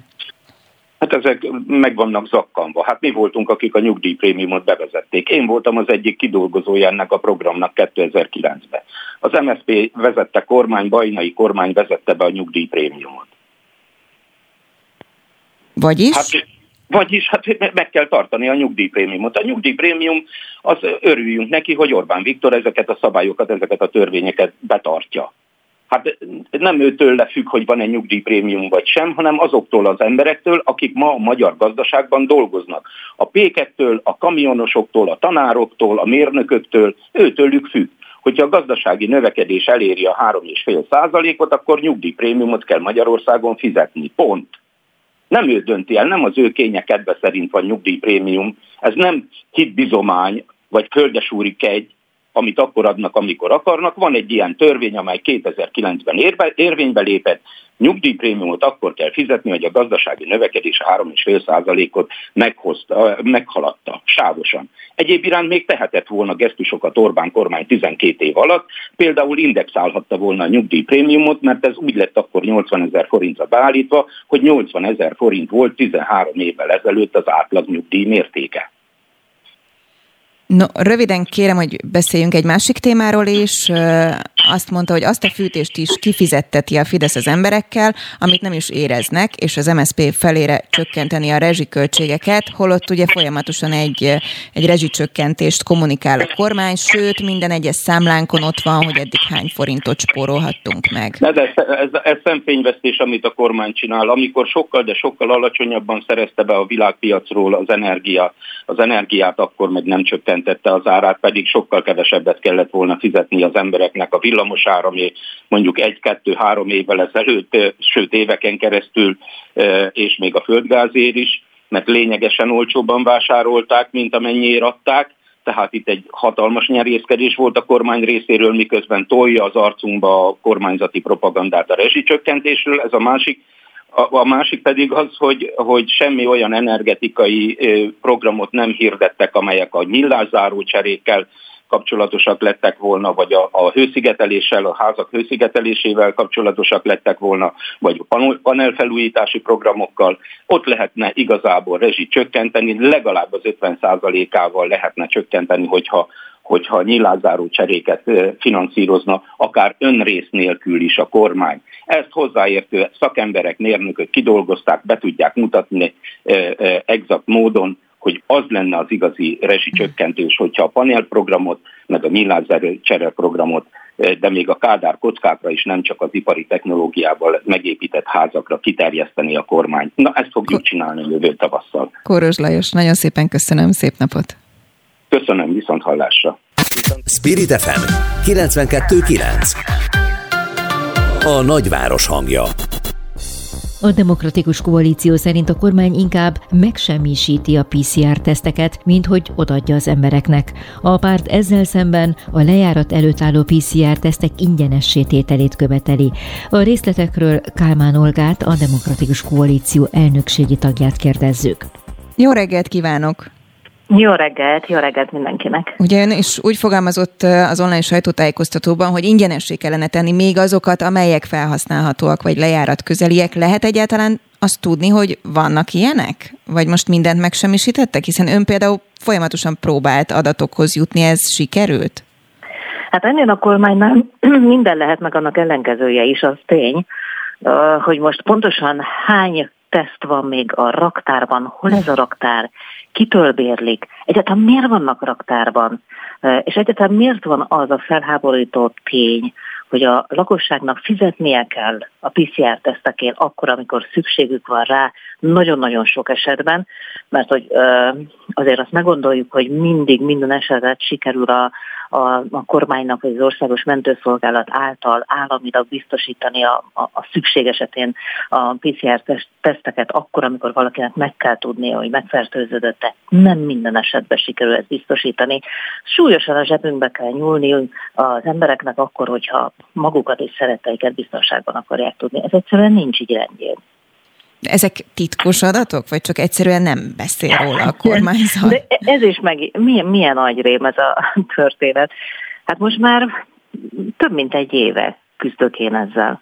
Hát ezek meg vannak zakkanva. Hát mi voltunk, akik a nyugdíjprémiumot bevezették. Én voltam az egyik kidolgozója ennek a programnak 2009-ben. Az MSZP vezette kormány, Bajnai kormány vezette be a nyugdíjprémiumot. Vagyis? Hát, vagyis hát meg kell tartani a nyugdíjprémiumot. A nyugdíjprémium, az örüljünk neki, hogy Orbán Viktor ezeket a szabályokat, ezeket a törvényeket betartja. Hát nem őtől függ, hogy van-e nyugdíjprémium vagy sem, hanem azoktól az emberektől, akik ma a magyar gazdaságban dolgoznak. A pékektől, a kamionosoktól, a tanároktól, a mérnököktől, őtőlük függ. Hogyha a gazdasági növekedés eléri a 3,5 százalékot, akkor nyugdíjprémiumot kell Magyarországon fizetni. Pont. Nem ő dönti el, nem az ő kénye kedve szerint van nyugdíjprémium. Ez nem hitbizomány, vagy földesúri kegy, amit akkor adnak, amikor akarnak. Van egy ilyen törvény, amely 2009-ben érve, érvénybe lépett, nyugdíjprémiumot akkor kell fizetni, hogy a gazdasági növekedés 3,5%-ot meghozta, meghaladta sávosan. Egyéb iránt még tehetett volna gesztusokat Orbán kormány 12 év alatt, például indexálhatta volna a nyugdíjprémiumot, mert ez úgy lett akkor 80 ezer forintra beállítva, hogy 80 ezer forint volt 13 évvel ezelőtt az átlag nyugdíj mértéke. No, röviden kérem, hogy beszéljünk egy másik témáról is. Azt mondta, hogy azt a fűtést is kifizetteti a Fidesz az emberekkel, amit nem is éreznek, és az MSZP felére csökkenteni a rezsiköltségeket, holott ugye folyamatosan egy, egy rezsicsökkentést kommunikál a kormány, sőt, minden egyes számlánkon ott van, hogy eddig hány forintot spórolhattunk meg. De ez, ez, ez szemfényvesztés, amit a kormány csinál. Amikor sokkal, de sokkal alacsonyabban szerezte be a világpiacról az, energia, az energiát, akkor meg nem csökkent csökkentette az árát, pedig sokkal kevesebbet kellett volna fizetni az embereknek a villamos áramé, mondjuk egy-kettő-három évvel ezelőtt, sőt éveken keresztül, és még a földgázér is, mert lényegesen olcsóbban vásárolták, mint amennyiért adták, tehát itt egy hatalmas nyerészkedés volt a kormány részéről, miközben tolja az arcunkba a kormányzati propagandát a rezsicsökkentésről, ez a másik a, másik pedig az, hogy, hogy semmi olyan energetikai programot nem hirdettek, amelyek a nyillászáró cserékkel kapcsolatosak lettek volna, vagy a, a hőszigeteléssel, a házak hőszigetelésével kapcsolatosak lettek volna, vagy a panelfelújítási programokkal, ott lehetne igazából rezsi csökkenteni, legalább az 50%-ával lehetne csökkenteni, hogyha hogyha nyilázáró cseréket finanszírozna, akár önrész nélkül is a kormány. Ezt hozzáértő szakemberek, mérnökök kidolgozták, be tudják mutatni exakt módon, hogy az lenne az igazi rezsicsökkentés, hogyha a panelprogramot, meg a nyilázáró csereprogramot de még a Kádár kockákra is nem csak az ipari technológiával megépített házakra kiterjeszteni a kormány. Na, ezt fogjuk csinálni jövő tavasszal. Koros Lajos, nagyon szépen köszönöm, szép napot! Köszönöm, viszont hallásra. Spirit FM 92.9 A nagyváros hangja a Demokratikus Koalíció szerint a kormány inkább megsemmisíti a PCR-teszteket, mint hogy odadja az embereknek. A párt ezzel szemben a lejárat előtt álló PCR-tesztek ingyenes tételét követeli. A részletekről Kálmán Olgát, a Demokratikus Koalíció elnökségi tagját kérdezzük. Jó reggelt kívánok! Jó reggelt, jó reggelt mindenkinek. Ugye ön is úgy fogalmazott az online sajtótájékoztatóban, hogy ingyenessé kellene tenni még azokat, amelyek felhasználhatóak, vagy lejárat közeliek. Lehet egyáltalán azt tudni, hogy vannak ilyenek? Vagy most mindent megsemmisítettek? Hiszen ön például folyamatosan próbált adatokhoz jutni, ez sikerült? Hát ennél a kormánynál minden lehet, meg annak ellenkezője is, az tény, hogy most pontosan hány teszt van még a raktárban, hol ez a raktár, kitől bérlik, egyáltalán miért vannak raktárban, és egyáltalán miért van az a felháborító tény, hogy a lakosságnak fizetnie kell a PCR-tesztekért akkor, amikor szükségük van rá, nagyon-nagyon sok esetben, mert hogy azért azt meggondoljuk, hogy mindig minden esetet sikerül a, a, a kormánynak vagy az országos mentőszolgálat által államilag biztosítani a, a, a szükség esetén a PCR-teszteket akkor, amikor valakinek meg kell tudnia, hogy megfertőződött-e. Nem minden esetben sikerül ezt biztosítani. Súlyosan a zsebünkbe kell nyúlni az embereknek akkor, hogyha magukat és szeretteiket biztonságban akarják tudni. Ez egyszerűen nincs így rendjén. Ezek titkos adatok, vagy csak egyszerűen nem beszél róla a kormányzat? De ez is meg, milyen, milyen nagy rém ez a történet. Hát most már több mint egy éve küzdök én ezzel.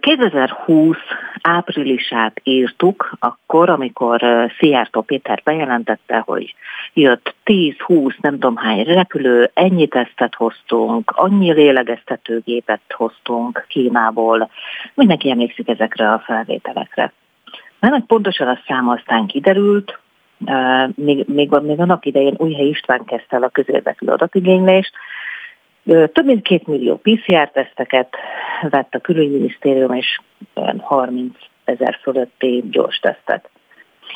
2020 áprilisát írtuk, akkor, amikor Szijjártó Péter bejelentette, hogy jött 10-20, nem tudom hány repülő, ennyi tesztet hoztunk, annyi lélegeztetőgépet hoztunk Kínából. Mindenki emlékszik ezekre a felvételekre. Mert pontosan a szám aztán kiderült, még, még, még annak idején Újhely István kezdte el a közérdekű adatigénylést, több mint két millió PCR-teszteket vett a külügyminisztérium, és 30 ezer fölötti gyors tesztet.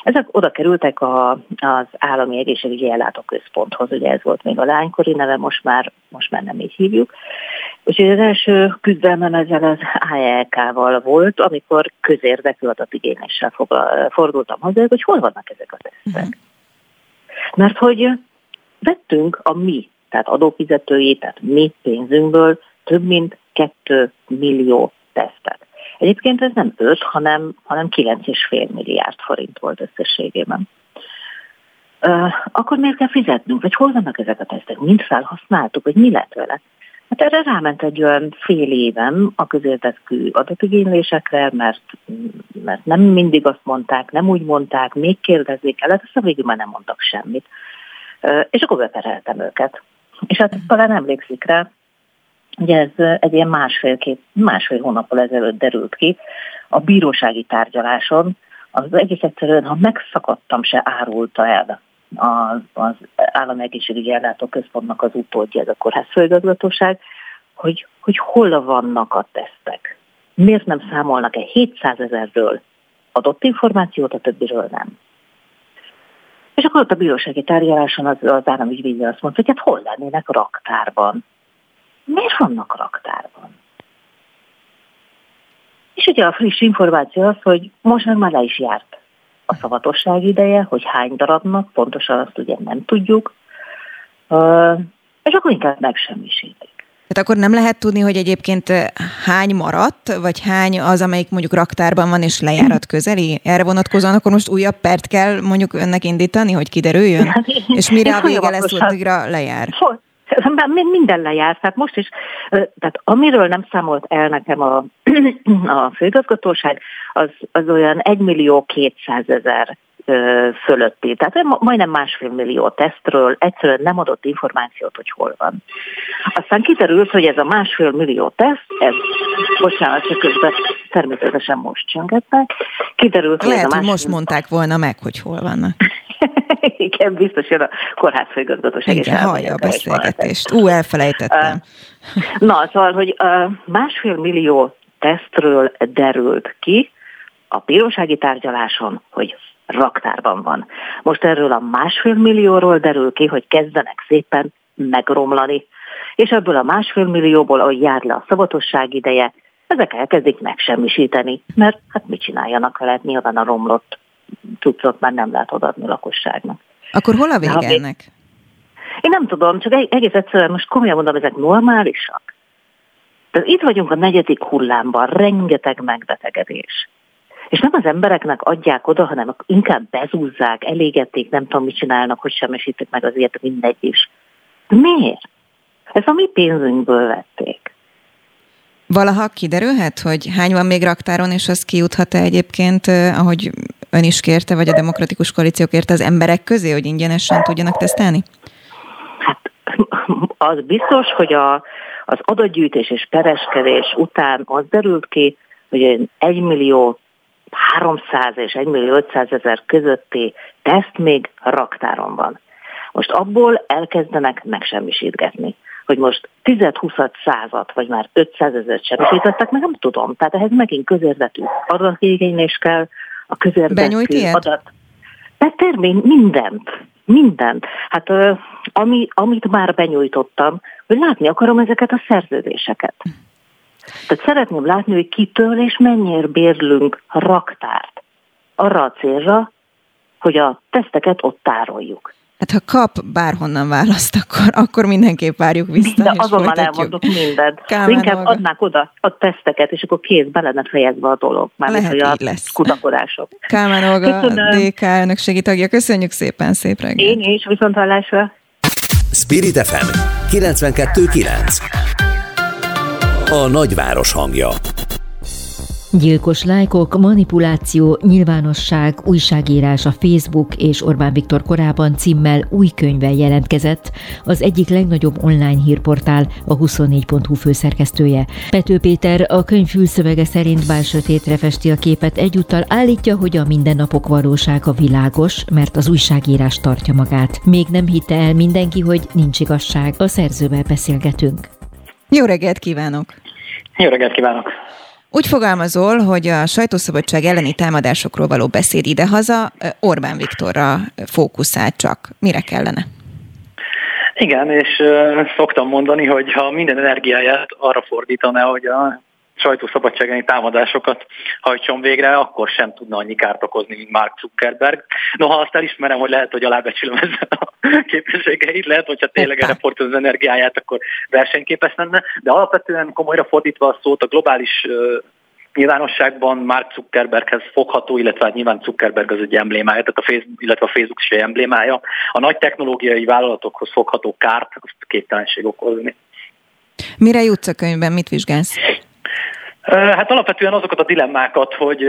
Ezek oda kerültek a, az állami egészségügyi ellátóközponthoz, ugye ez volt még a lánykori neve, most már, most már nem így hívjuk. Úgyhogy az első küzdelmem ezzel az AELK-val volt, amikor közérdekű adatigényléssel fordultam hozzá, hogy hol vannak ezek a tesztek. Uh-huh. Mert hogy vettünk a mi tehát adófizetői, tehát mi pénzünkből több mint 2 millió tesztet. Egyébként ez nem 5, hanem, hanem 9,5 milliárd forint volt összességében. Uh, akkor miért kell fizetnünk? Vagy hol vannak ezek a tesztek? Mind felhasználtuk? Vagy mi lett vele? Hát erre ráment egy olyan fél évem a közértekű adatigénylésekre, mert, mert nem mindig azt mondták, nem úgy mondták, még kérdezni kellett, aztán végül már nem mondtak semmit. És akkor bepereltem őket. És hát talán emlékszik rá, ugye ez egy ilyen másfél-két, másfél hónappal ezelőtt derült ki, a bírósági tárgyaláson, az egész egyszerűen, ha megszakadtam, se árulta el az, az állami egészségügyi ellátó az utódja, ez a kórházfőigazgatóság, hogy, hogy hol vannak a tesztek. Miért nem számolnak-e 700 ezerről adott információt, a többiről nem? És akkor ott a bírósági tárgyaláson az, az államügyvédje azt mondta, hogy hát hol lennének raktárban. Miért vannak raktárban? És ugye a friss információ az, hogy most meg már le is járt a szavatosság ideje, hogy hány darabnak, pontosan azt ugye nem tudjuk, és akkor inkább megsemmisítik. Tehát akkor nem lehet tudni, hogy egyébként hány maradt, vagy hány az, amelyik mondjuk raktárban van és lejárat közeli? Erre vonatkozóan akkor most újabb pert kell mondjuk önnek indítani, hogy kiderüljön? Hát, és mire a vége lesz, addigra lejár? Minden lejár, tehát most is, tehát amiről nem számolt el nekem a, a főigazgatóság, az, az olyan 1 millió 200 ezer fölötti. Tehát majdnem másfél millió tesztről egyszerűen nem adott információt, hogy hol van. Aztán kiderült, hogy ez a másfél millió teszt, ez, bocsánat, csak közben természetesen most csöngettek, kiderült, hogy Lehet, ez a másfél... most mondták volna meg, hogy hol vannak. Igen, biztos jön a kórházfőigazgatóság. Igen, hallja a beszélgetést. Ú, elfelejtettem. Na, szóval, hogy másfél millió tesztről derült ki a bírósági tárgyaláson, hogy raktárban van. Most erről a másfél millióról derül ki, hogy kezdenek szépen megromlani. És ebből a másfél millióból, ahogy jár le a szabatosság ideje, ezek elkezdik megsemmisíteni, mert hát mit csináljanak vele, nyilván a romlott cuccot már nem lehet odaadni a lakosságnak. Akkor hol a vége ennek? Én nem tudom, csak egész egyszerűen most komolyan mondom, ezek normálisak. Tehát itt vagyunk a negyedik hullámban, rengeteg megbetegedés. És nem az embereknek adják oda, hanem inkább bezúzzák, elégették, nem tudom, mit csinálnak, hogy semmesítik meg az ilyet, mindegy is. Miért? Ez a mi pénzünkből vették. Valaha kiderülhet, hogy hány van még raktáron, és az kijuthat-e egyébként, ahogy ön is kérte, vagy a demokratikus koalíció kérte az emberek közé, hogy ingyenesen tudjanak tesztelni? Hát az biztos, hogy a, az adatgyűjtés és pereskedés után az derült ki, hogy 1 millió 300 és 1 millió 500 ezer közötti teszt még raktáron van. Most abból elkezdenek megsemmisítgetni. Hogy most 10-20 százat, vagy már 500 ezeret semmisítettek, meg nem tudom. Tehát ehhez megint közérzetű adatigénylés kell, a közérzetű adat. De termény mindent, mindent. Hát ami, amit már benyújtottam, hogy látni akarom ezeket a szerződéseket. Tehát szeretném látni, hogy kitől és mennyire bérlünk raktárt. Arra a célra, hogy a teszteket ott tároljuk. Hát ha kap bárhonnan választ, akkor, akkor mindenképp várjuk vissza. De azonnal elmondok mindent. Kálmán Inkább Olga. adnák oda a teszteket, és akkor kész be lenne fejezve a dolog. Már Lehet, hogy a lesz. kutakodások. Kálmán Olga, Köszönöm. DK elnökségi tagja. Köszönjük szépen, szép reggelt. Én is, viszont hallásra. Spirit FM 92.9 a nagyváros hangja. Gyilkos lájkok, manipuláció, nyilvánosság, újságírás a Facebook és Orbán Viktor korában címmel új könyvvel jelentkezett az egyik legnagyobb online hírportál, a 24.hu főszerkesztője. Pető Péter a könyv fülszövege szerint bár sötétre festi a képet, egyúttal állítja, hogy a mindennapok valósága világos, mert az újságírás tartja magát. Még nem hitte el mindenki, hogy nincs igazság. A szerzővel beszélgetünk. Jó reggelt kívánok! Jó reggelt kívánok! Úgy fogalmazol, hogy a sajtószabadság elleni támadásokról való beszéd idehaza Orbán Viktorra fókuszál csak. Mire kellene? Igen, és szoktam mondani, hogy ha minden energiáját arra fordítaná, hogy a sajtószabadságáni támadásokat hajtson végre, akkor sem tudna annyi kárt okozni, mint Mark Zuckerberg. Noha azt elismerem, hogy lehet, hogy alábecsülöm ezzel a képességeit, lehet, hogyha tényleg erre fordítod az energiáját, akkor versenyképes lenne, de alapvetően komolyra fordítva a szót, a globális nyilvánosságban Mark Zuckerberghez fogható, illetve hát nyilván Zuckerberg az egy emblémája, tehát a Facebook, illetve a Facebook is egy emblémája. A nagy technológiai vállalatokhoz fogható kárt, azt képtelenség okozni. Mire jutsz a könyvben, mit vizsgálsz? Hát alapvetően azokat a dilemmákat, hogy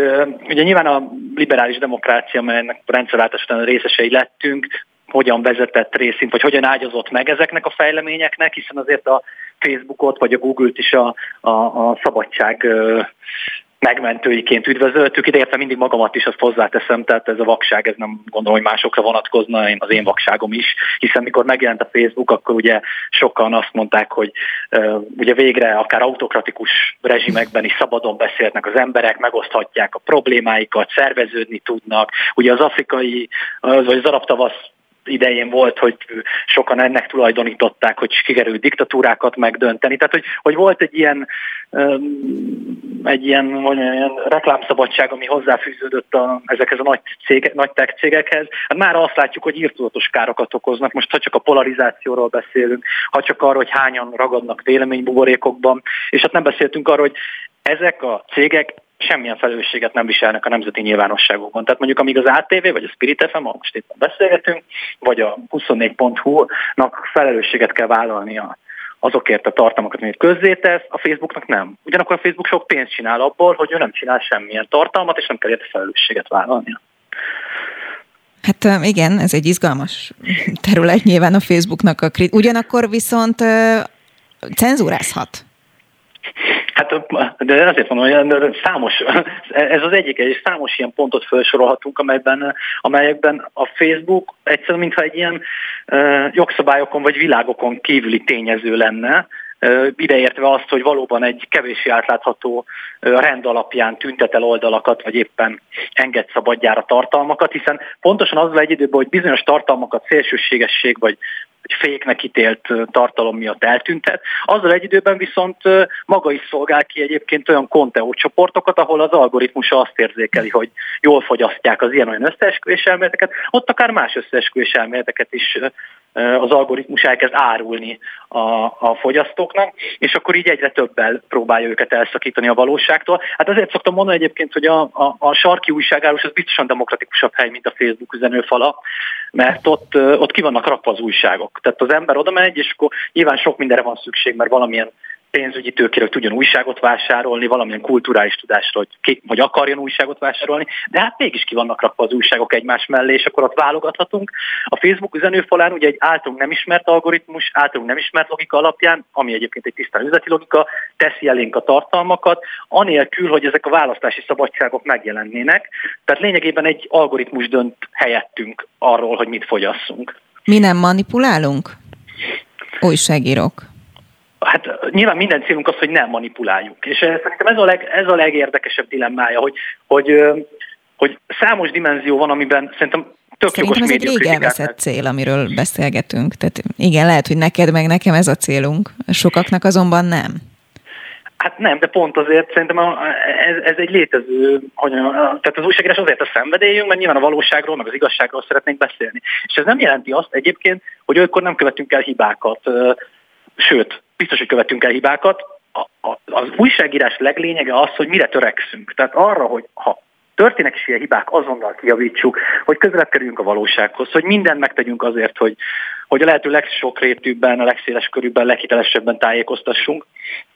ugye nyilván a liberális demokrácia, melynek rendszerváltás után részesei lettünk, hogyan vezetett részint, vagy hogyan ágyazott meg ezeknek a fejleményeknek, hiszen azért a Facebookot vagy a Google-t is a, a, a szabadság megmentőiként üdvözöltük, ideértve mindig magamat is, azt hozzáteszem, tehát ez a vakság, ez nem gondolom, hogy másokra vonatkozna, az én vakságom is, hiszen mikor megjelent a Facebook, akkor ugye sokan azt mondták, hogy uh, ugye végre akár autokratikus rezsimekben is szabadon beszélnek az emberek, megoszthatják a problémáikat, szerveződni tudnak. Ugye az afrikai, az, vagy az arab tavasz idején volt, hogy sokan ennek tulajdonították, hogy sikerült diktatúrákat megdönteni. Tehát, hogy, hogy volt egy ilyen, egy ilyen, hogy ilyen reklámszabadság, ami hozzáfűződött a, ezekhez a nagy, cége, nagy tech cégekhez. Hát már azt látjuk, hogy írtózatos károkat okoznak. Most ha csak a polarizációról beszélünk, ha csak arról, hogy hányan ragadnak véleménybuborékokban, és hát nem beszéltünk arról, hogy ezek a cégek semmilyen felelősséget nem viselnek a nemzeti nyilvánosságokon. Tehát mondjuk amíg az ATV, vagy a Spirit FM, most éppen beszélgetünk, vagy a 24.hu-nak felelősséget kell vállalnia azokért a tartalmakat, amit közzétesz, a Facebooknak nem. Ugyanakkor a Facebook sok pénzt csinál abból, hogy ő nem csinál semmilyen tartalmat, és nem kell érte felelősséget vállalnia. Hát igen, ez egy izgalmas terület nyilván a Facebooknak a krit. Ugyanakkor viszont cenzúrázhat. Hát de azért mondom, hogy számos, ez az egyik, és számos ilyen pontot felsorolhatunk, amelyben, amelyekben a Facebook egyszerűen mintha egy ilyen jogszabályokon vagy világokon kívüli tényező lenne, ideértve azt, hogy valóban egy kevési átlátható rend alapján tüntet el oldalakat, vagy éppen enged szabadjára tartalmakat, hiszen pontosan azzal egy időben, hogy bizonyos tartalmakat szélsőségesség vagy féknek ítélt tartalom miatt eltüntet. Azzal egy időben viszont maga is szolgál ki egyébként olyan konteó csoportokat, ahol az algoritmus azt érzékeli, hogy jól fogyasztják az ilyen-olyan összeesküvés elméleteket, ott akár más összeesküvés elméleteket is az algoritmus elkezd árulni a, a fogyasztóknak, és akkor így egyre többel próbálja őket elszakítani a valóságtól. Hát azért szoktam mondani egyébként, hogy a, a, a sarki újságárus az biztosan demokratikusabb hely, mint a Facebook üzenőfala, mert ott, ott ki vannak rakva az újságok. Tehát az ember oda megy, és akkor nyilván sok mindenre van szükség, mert valamilyen pénzügyi tőkére, hogy tudjon újságot vásárolni, valamilyen kulturális tudásra, hogy, ki, hogy akarjon újságot vásárolni, de hát mégis ki vannak rakva az újságok egymás mellé, és akkor ott válogathatunk. A Facebook üzenőfalán ugye egy általunk nem ismert algoritmus, általunk nem ismert logika alapján, ami egyébként egy tisztán üzleti logika, teszi elénk a tartalmakat, anélkül, hogy ezek a választási szabadságok megjelennének. Tehát lényegében egy algoritmus dönt helyettünk arról, hogy mit fogyasszunk. Mi nem manipulálunk? Újságírók. Hát nyilván minden célunk az, hogy nem manipuláljuk. És szerintem ez a, leg, ez a legérdekesebb dilemmája, hogy, hogy, hogy számos dimenzió van, amiben szerintem tök Szerintem ez egy rég elveszett cél, amiről beszélgetünk. Tehát igen, lehet, hogy neked meg nekem ez a célunk, sokaknak azonban nem. Hát nem, de pont azért szerintem ez, ez egy létező, hogy tehát az újságírás azért a szenvedélyünk, mert nyilván a valóságról, meg az igazságról szeretnénk beszélni. És ez nem jelenti azt egyébként, hogy olykor nem követünk el hibákat. Sőt, biztos, hogy követünk el hibákat. A, a, az újságírás leglényege az, hogy mire törekszünk. Tehát arra, hogy ha történnek is ilyen hibák, azonnal kijavítsuk, hogy közelebb kerüljünk a valósághoz, hogy mindent megtegyünk azért, hogy, hogy a lehető legsokrétűbben, a legszéles körülben, leghitelesebben tájékoztassunk,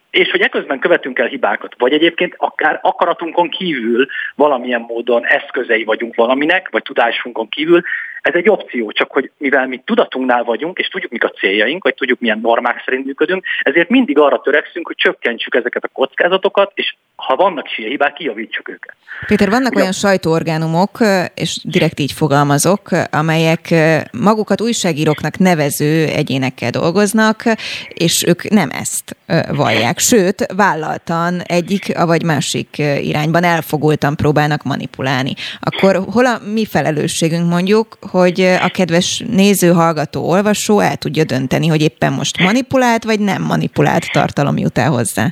és hogy eközben követünk el hibákat, vagy egyébként akár akaratunkon kívül valamilyen módon eszközei vagyunk valaminek, vagy tudásunkon kívül, ez egy opció, csak hogy mivel mi tudatunknál vagyunk, és tudjuk, mik a céljaink, vagy tudjuk, milyen normák szerint működünk, ezért mindig arra törekszünk, hogy csökkentsük ezeket a kockázatokat, és ha vannak is ilyen hibák, kijavítsuk őket. Péter, vannak olyan sajtóorgánumok, és direkt így fogalmazok, amelyek magukat újságíróknak nevező egyénekkel dolgoznak, és ők nem ezt vallják. Sőt, vállaltan egyik vagy másik irányban elfogultan próbálnak manipulálni. Akkor hol a mi felelősségünk mondjuk, hogy a kedves néző, hallgató, olvasó el tudja dönteni, hogy éppen most manipulált, vagy nem manipulált tartalom jut el hozzá?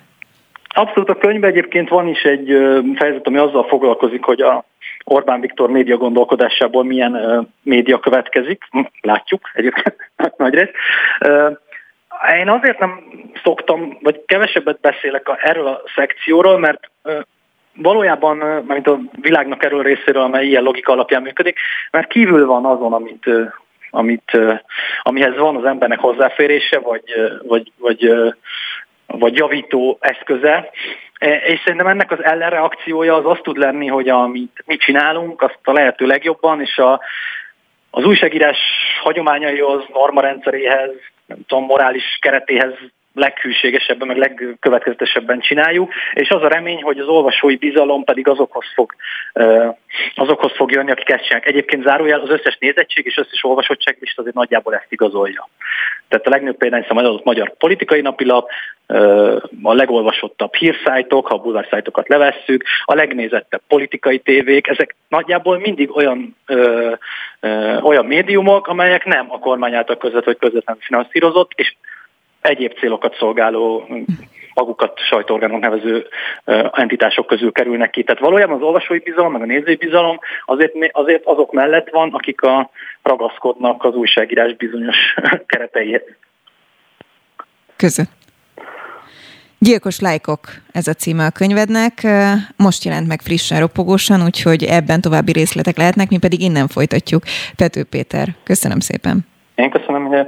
Abszolút a könyvben egyébként van is egy fejezet, ami azzal foglalkozik, hogy a Orbán Viktor média gondolkodásából milyen média következik. Hm, látjuk egyébként nagy rész. Én azért nem szoktam, vagy kevesebbet beszélek erről a szekcióról, mert valójában, mint a világnak erről részéről, amely ilyen logika alapján működik, mert kívül van azon, amit, amit, amihez van az embernek hozzáférése, vagy, vagy, vagy, vagy javító eszköze. E, és szerintem ennek az ellenreakciója az az tud lenni, hogy amit mi csinálunk, azt a lehető legjobban, és a, az újságírás hagyományaihoz, normarendszeréhez, nem tudom, morális keretéhez leghűségesebben, meg legkövetkezetesebben csináljuk, és az a remény, hogy az olvasói bizalom pedig azokhoz fog, azokhoz fog jönni, akik ezt csinálják. Egyébként zárójel az összes nézettség és összes olvasottság is azért nagyjából ezt igazolja. Tehát a legnagyobb példány az adott magyar politikai napilap, a legolvasottabb hírszájtok, ha a bulvárszájtokat levesszük, a legnézettebb politikai tévék, ezek nagyjából mindig olyan, ö, ö, olyan médiumok, amelyek nem a kormány által közvetlenül vagy közvetlenül finanszírozott, és egyéb célokat szolgáló magukat sajtóorgánok nevező entitások közül kerülnek ki. Tehát valójában az olvasói bizalom, meg a nézői bizalom azért, azért azok mellett van, akik a, ragaszkodnak az újságírás bizonyos kereteihez. Között. Gyilkos lájkok, ez a címe a könyvednek. Most jelent meg frissen, ropogósan, úgyhogy ebben további részletek lehetnek, mi pedig innen folytatjuk. Pető Péter, köszönöm szépen. Én köszönöm, hogy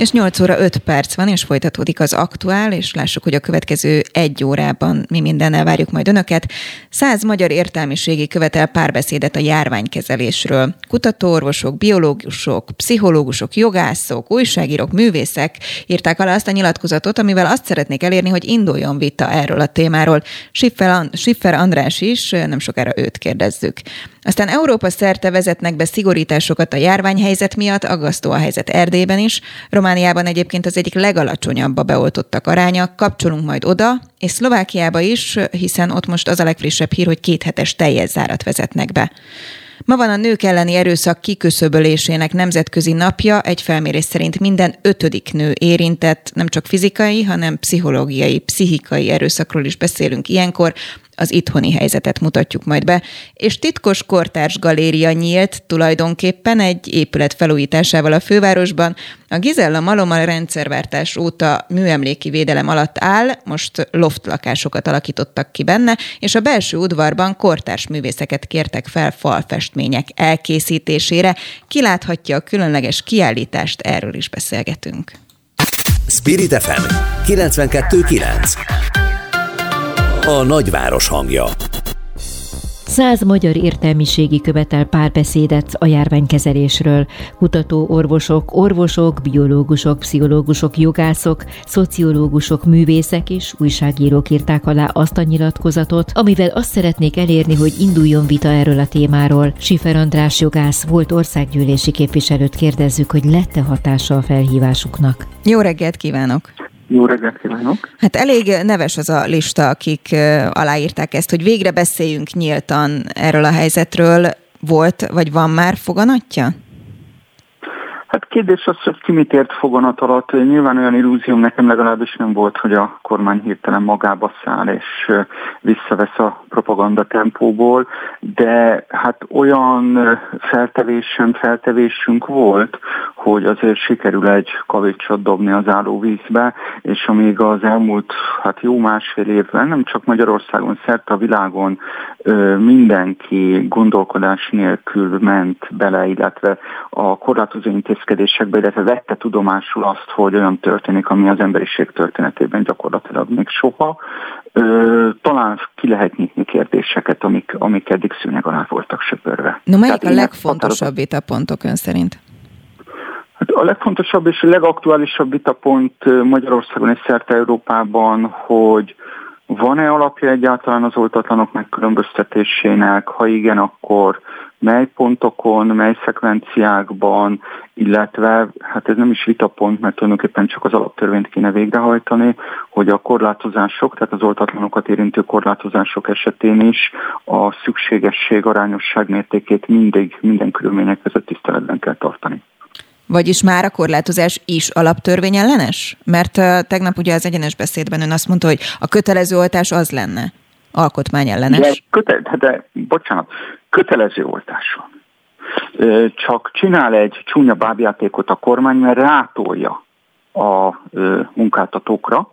És 8 óra 5 perc van, és folytatódik az aktuál, és lássuk, hogy a következő egy órában mi mindennel várjuk majd önöket. Száz magyar értelmiségi követel párbeszédet a járványkezelésről. Kutatóorvosok, biológusok, pszichológusok, jogászok, újságírók, művészek írták alá azt a nyilatkozatot, amivel azt szeretnék elérni, hogy induljon vita erről a témáról. Schiffer András is, nem sokára őt kérdezzük. Aztán Európa szerte vezetnek be szigorításokat a járványhelyzet miatt, aggasztó a helyzet Erdélyben is. Romániában egyébként az egyik legalacsonyabb a beoltottak aránya, kapcsolunk majd oda, és Szlovákiába is, hiszen ott most az a legfrissebb hír, hogy kéthetes teljes zárat vezetnek be. Ma van a nők elleni erőszak kiköszöbölésének nemzetközi napja. Egy felmérés szerint minden ötödik nő érintett, nem csak fizikai, hanem pszichológiai, pszichikai erőszakról is beszélünk ilyenkor az itthoni helyzetet mutatjuk majd be, és titkos kortárs galéria nyílt tulajdonképpen egy épület felújításával a fővárosban. A Gizella Maloma rendszerváltás óta műemléki védelem alatt áll, most loft lakásokat alakítottak ki benne, és a belső udvarban kortárs művészeket kértek fel falfestmények elkészítésére. Kiláthatja a különleges kiállítást, erről is beszélgetünk. Spirit FM 92.9 a nagyváros hangja. Száz magyar értelmiségi követel párbeszédet a járványkezelésről. Kutató orvosok, orvosok, biológusok, pszichológusok, jogászok, szociológusok, művészek és újságírók írták alá azt a nyilatkozatot, amivel azt szeretnék elérni, hogy induljon vita erről a témáról. Sifer András jogász volt országgyűlési képviselőt kérdezzük, hogy lette hatása a felhívásuknak. Jó reggelt kívánok! Jó reggelt kívánok! Hát elég neves az a lista, akik aláírták ezt, hogy végre beszéljünk nyíltan erről a helyzetről. Volt, vagy van már foganatja? Hát kérdés az, hogy ki mit ért foganat alatt. Nyilván olyan illúzióm nekem legalábbis nem volt, hogy a kormány hirtelen magába száll és visszavesz a propaganda tempóból, de hát olyan feltevésem, feltevésünk volt, hogy azért sikerül egy kavicsot dobni az állóvízbe, és amíg az elmúlt hát jó másfél évben, nem csak Magyarországon, szerte a világon mindenki gondolkodás nélkül ment bele, illetve a korlátozó intézkedésekbe, illetve vette tudomásul azt, hogy olyan történik, ami az emberiség történetében gyakorlatilag még soha. Talán ki lehet nyitni kérdéseket, amik, amik eddig szűnyeg alá voltak söpörve. No, melyik Tehát a legfontosabb vitapontok ön szerint? Hát a legfontosabb és a legaktuálisabb vitapont Magyarországon és szerte Európában, hogy Van-e alapja egyáltalán az oltatlanok megkülönböztetésének? Ha igen, akkor mely pontokon, mely szekvenciákban, illetve hát ez nem is vitapont, mert tulajdonképpen csak az alaptörvényt kéne végrehajtani, hogy a korlátozások, tehát az oltatlanokat érintő korlátozások esetén is a szükségesség, arányosság mértékét mindig, minden körülmények között tiszteletben kell tartani. Vagyis már a korlátozás is alaptörvény ellenes? Mert tegnap ugye az egyenes beszédben ön azt mondta, hogy a kötelező oltás az lenne alkotmány ellenes. De, köte, de bocsánat, kötelező oltás van. Csak csinál egy csúnya bábjátékot a kormány, mert rátolja a munkáltatókra,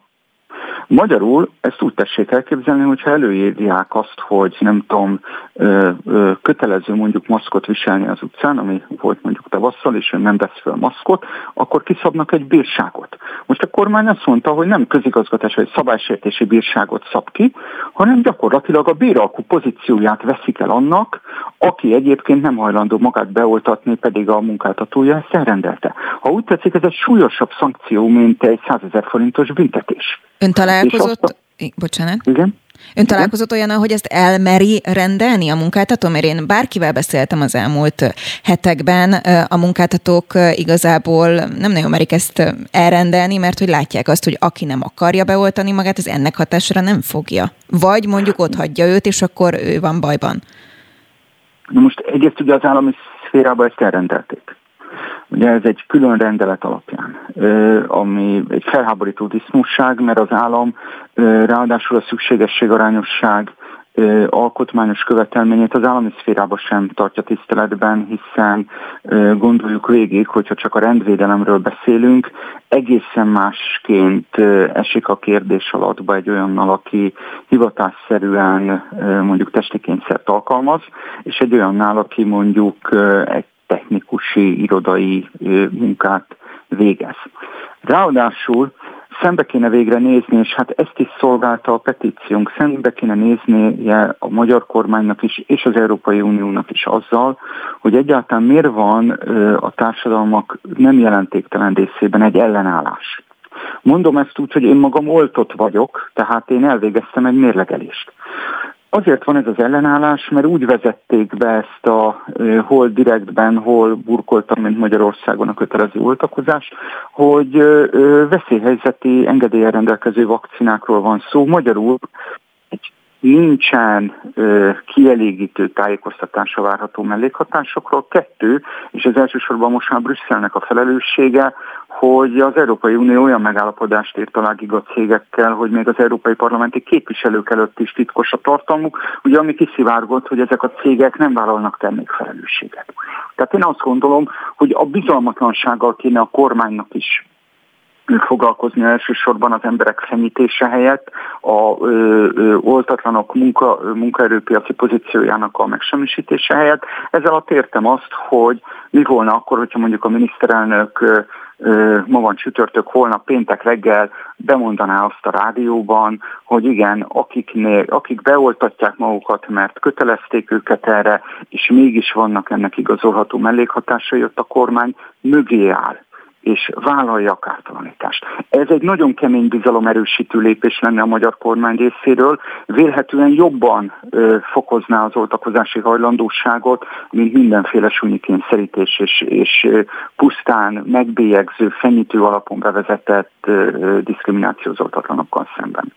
Magyarul ezt úgy tessék elképzelni, hogyha előírják azt, hogy nem tudom, kötelező mondjuk maszkot viselni az utcán, ami volt mondjuk tavasszal, és ön nem vesz fel maszkot, akkor kiszabnak egy bírságot. Most a kormány azt mondta, hogy nem közigazgatás vagy szabálysértési bírságot szab ki, hanem gyakorlatilag a béralkú pozícióját veszik el annak, aki egyébként nem hajlandó magát beoltatni, pedig a munkáltatója ezt elrendelte. Ha úgy tetszik, ez egy súlyosabb szankció, mint egy 100 ezer forintos büntetés. Ön találkozott, a... bocsánat. Igen? Ön találkozott olyan, hogy ezt elmeri rendelni a munkáltató? Mert én bárkivel beszéltem az elmúlt hetekben, a munkáltatók igazából nem nagyon merik ezt elrendelni, mert hogy látják azt, hogy aki nem akarja beoltani magát, az ennek hatásra nem fogja. Vagy mondjuk ott hagyja őt, és akkor ő van bajban. Na most egyrészt ugye az állami szférában ezt elrendelték. Ugye ez egy külön rendelet alapján, ami egy felháborító disznóság, mert az állam ráadásul a szükségesség arányosság alkotmányos követelményét az állami szférában sem tartja tiszteletben, hiszen gondoljuk végig, hogyha csak a rendvédelemről beszélünk, egészen másként esik a kérdés alatba egy olyannal, aki hivatásszerűen mondjuk testi kényszert alkalmaz, és egy olyannál, aki mondjuk egy technikusi, irodai munkát végez. Ráadásul szembe kéne végre nézni, és hát ezt is szolgálta a petíciónk, szembe kéne néznie a magyar kormánynak is, és az Európai Uniónak is azzal, hogy egyáltalán miért van a társadalmak nem jelentéktelen részében egy ellenállás. Mondom ezt úgy, hogy én magam oltott vagyok, tehát én elvégeztem egy mérlegelést. Azért van ez az ellenállás, mert úgy vezették be ezt a hol direktben, hol burkoltam, mint Magyarországon a kötelező oltakozás, hogy veszélyhelyzeti engedélyen rendelkező vakcinákról van szó. Magyarul nincsen ö, kielégítő tájékoztatása várható mellékhatásokról. Kettő, és ez elsősorban most már Brüsszelnek a felelőssége, hogy az Európai Unió olyan megállapodást írt alá cégekkel, hogy még az európai parlamenti képviselők előtt is titkos a tartalmuk, ugye ami kiszivárgott, hogy ezek a cégek nem vállalnak termékfelelősséget. Tehát én azt gondolom, hogy a bizalmatlansággal kéne a kormánynak is foglalkozni elsősorban az emberek fenyítése helyett, a ö, ö, oltatlanok munka, munkaerőpiaci pozíciójának a megsemmisítése helyett. Ezzel alatt értem azt, hogy mi volna akkor, hogyha mondjuk a miniszterelnök ma van csütörtök, holnap péntek reggel bemondaná azt a rádióban, hogy igen, akiknél, akik beoltatják magukat, mert kötelezték őket erre, és mégis vannak ennek igazolható mellékhatásai, ott a kormány mögé áll és vállalja a kártalanítást. Ez egy nagyon kemény bizalomerősítő lépés lenne a magyar kormány részéről, vélhetően jobban ö, fokozná az oltakozási hajlandóságot, mint mindenféle súnyi kényszerítés és, és pusztán megbélyegző, fenyítő alapon bevezetett ö, szemben.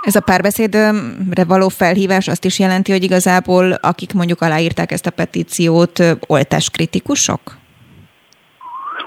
Ez a párbeszédre való felhívás azt is jelenti, hogy igazából akik mondjuk aláírták ezt a petíciót, oltáskritikusok?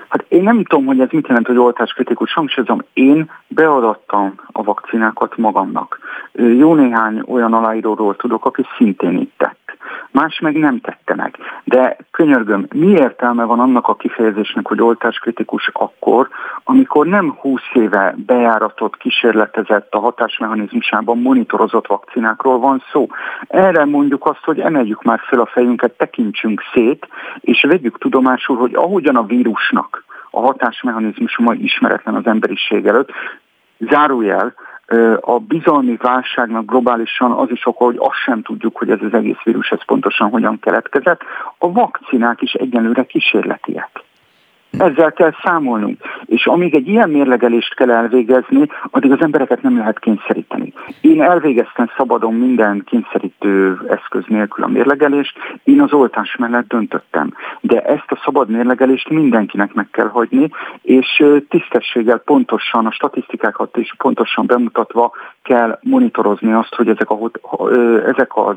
Hát én nem tudom, hogy ez mit jelent, hogy oltáskritikus. Hangsúlyozom, én beadattam a vakcinákat magamnak. Jó néhány olyan aláíróról tudok, aki szintén itt tett. Más meg nem tette meg. De könyörgöm, mi értelme van annak a kifejezésnek, hogy oltáskritikus akkor, amikor nem 20 éve bejáratott, kísérletezett a hatásmechanizmusában monitorozott vakcinákról van szó. Erre mondjuk azt, hogy emeljük már fel a fejünket, tekintsünk szét, és vegyük tudomásul, hogy ahogyan a vírusnak a hatásmechanizmus ma ismeretlen az emberiség előtt, zárójel, a bizalmi válságnak globálisan az is oka, hogy azt sem tudjuk, hogy ez az egész vírus ez pontosan hogyan keletkezett. A vakcinák is egyenlőre kísérletiek. Ezzel kell számolnunk. És amíg egy ilyen mérlegelést kell elvégezni, addig az embereket nem lehet kényszeríteni. Én elvégeztem szabadon minden kényszerítő eszköz nélkül a mérlegelést, én az oltás mellett döntöttem. De ezt a szabad mérlegelést mindenkinek meg kell hagyni, és tisztességgel pontosan, a statisztikákat is pontosan bemutatva kell monitorozni azt, hogy ezek a, ezek a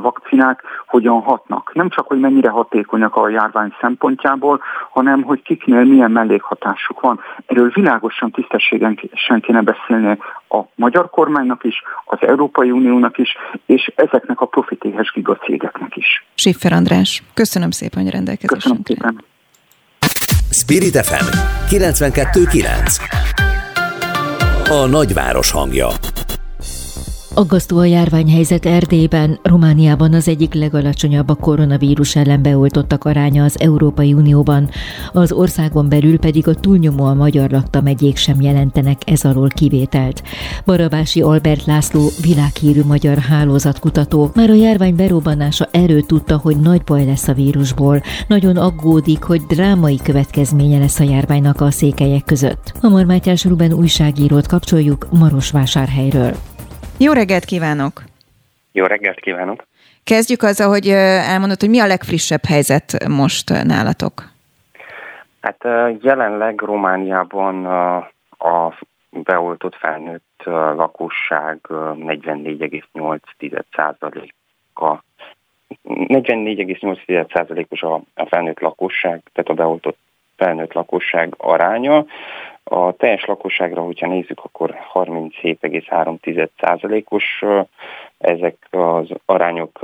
vakcinák hogyan hatnak. Nem csak, hogy mennyire hatékonyak a járvány szempontjából, hanem, hogy kiknél milyen mellékhatásuk van. Erről világosan tisztességen kéne beszélni a magyar kormánynak is, az Európai Uniónak is, és ezeknek a profitéhes gigacégeknek is. Siffer András, köszönöm szépen, hogy rendelkezésre. Köszönöm szépen. Spirit FM 92.9 A nagyváros hangja Aggasztó a járványhelyzet Erdélyben, Romániában az egyik legalacsonyabb a koronavírus ellen beoltottak aránya az Európai Unióban, az országon belül pedig a túlnyomó a magyar lakta megyék sem jelentenek ez alól kivételt. Barabási Albert László világhírű magyar hálózatkutató már a járvány berobbanása erőt tudta, hogy nagy baj lesz a vírusból. Nagyon aggódik, hogy drámai következménye lesz a járványnak a székelyek között. A Mátyás Ruben újságírót kapcsoljuk Marosvásárhelyről. Jó reggelt kívánok! Jó reggelt kívánok! Kezdjük azzal, hogy elmondod, hogy mi a legfrissebb helyzet most nálatok? Hát jelenleg Romániában a beoltott felnőtt lakosság 44,8%-a 44,8%-os a felnőtt lakosság, tehát a beoltott felnőtt lakosság aránya. A teljes lakosságra, hogyha nézzük, akkor 37,3%-os ezek az arányok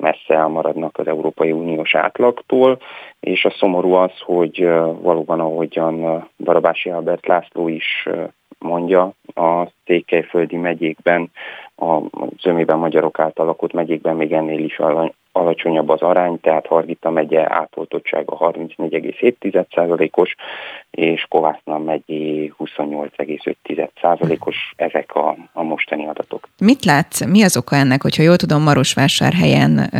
messze elmaradnak az Európai Uniós átlagtól, és a szomorú az, hogy valóban ahogyan Barabási Albert László is mondja, a székelyföldi megyékben, a zömében magyarok által lakott megyékben még ennél is alacsonyabb az arány, tehát Hargita megye átoltottsága 34,7%-os, és Kovászna megyé 28,5%-os, ezek a, a mostani adatok. Mit látsz, mi az oka ennek, hogyha jól tudom, Marosvásárhelyen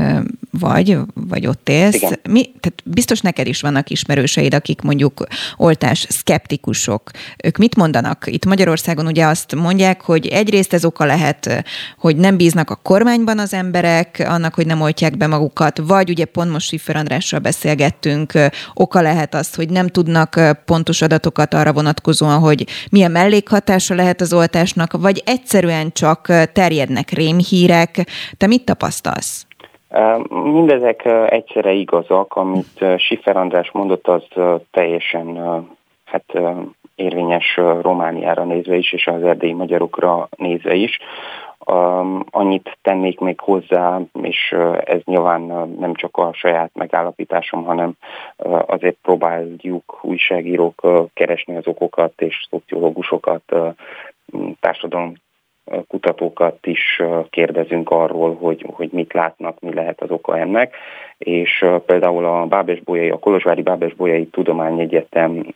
vagy, vagy ott élsz? Igen. Mi, tehát biztos neked is vannak ismerőseid, akik mondjuk oltás szkeptikusok. Ők mit mondanak? Itt Magyarországon ugye azt mondják, hogy egyrészt ez oka lehet, hogy nem bíznak a kormányban az emberek, annak, hogy nem oltják be magukat, vagy ugye pont most Siffer Andrással beszélgettünk, oka lehet az, hogy nem tudnak pontos adatokat arra vonatkozóan, hogy milyen mellékhatása lehet az oltásnak, vagy egyszerűen csak terjednek rémhírek. Te mit tapasztalsz? Mindezek egyszerre igazak, amit Siffer András mondott, az teljesen hát, érvényes Romániára nézve is, és az erdélyi magyarokra nézve is. Um, annyit tennék még hozzá, és uh, ez nyilván uh, nem csak a saját megállapításom, hanem uh, azért próbáljuk újságírók keresni az okokat, és szociológusokat, társadalom kutatókat is kérdezünk arról, hogy, hogy mit látnak, mi lehet az oka ennek, és például a Bábes-Bolyai, a Kolozsvári Bábes-Bolyai Tudományegyetem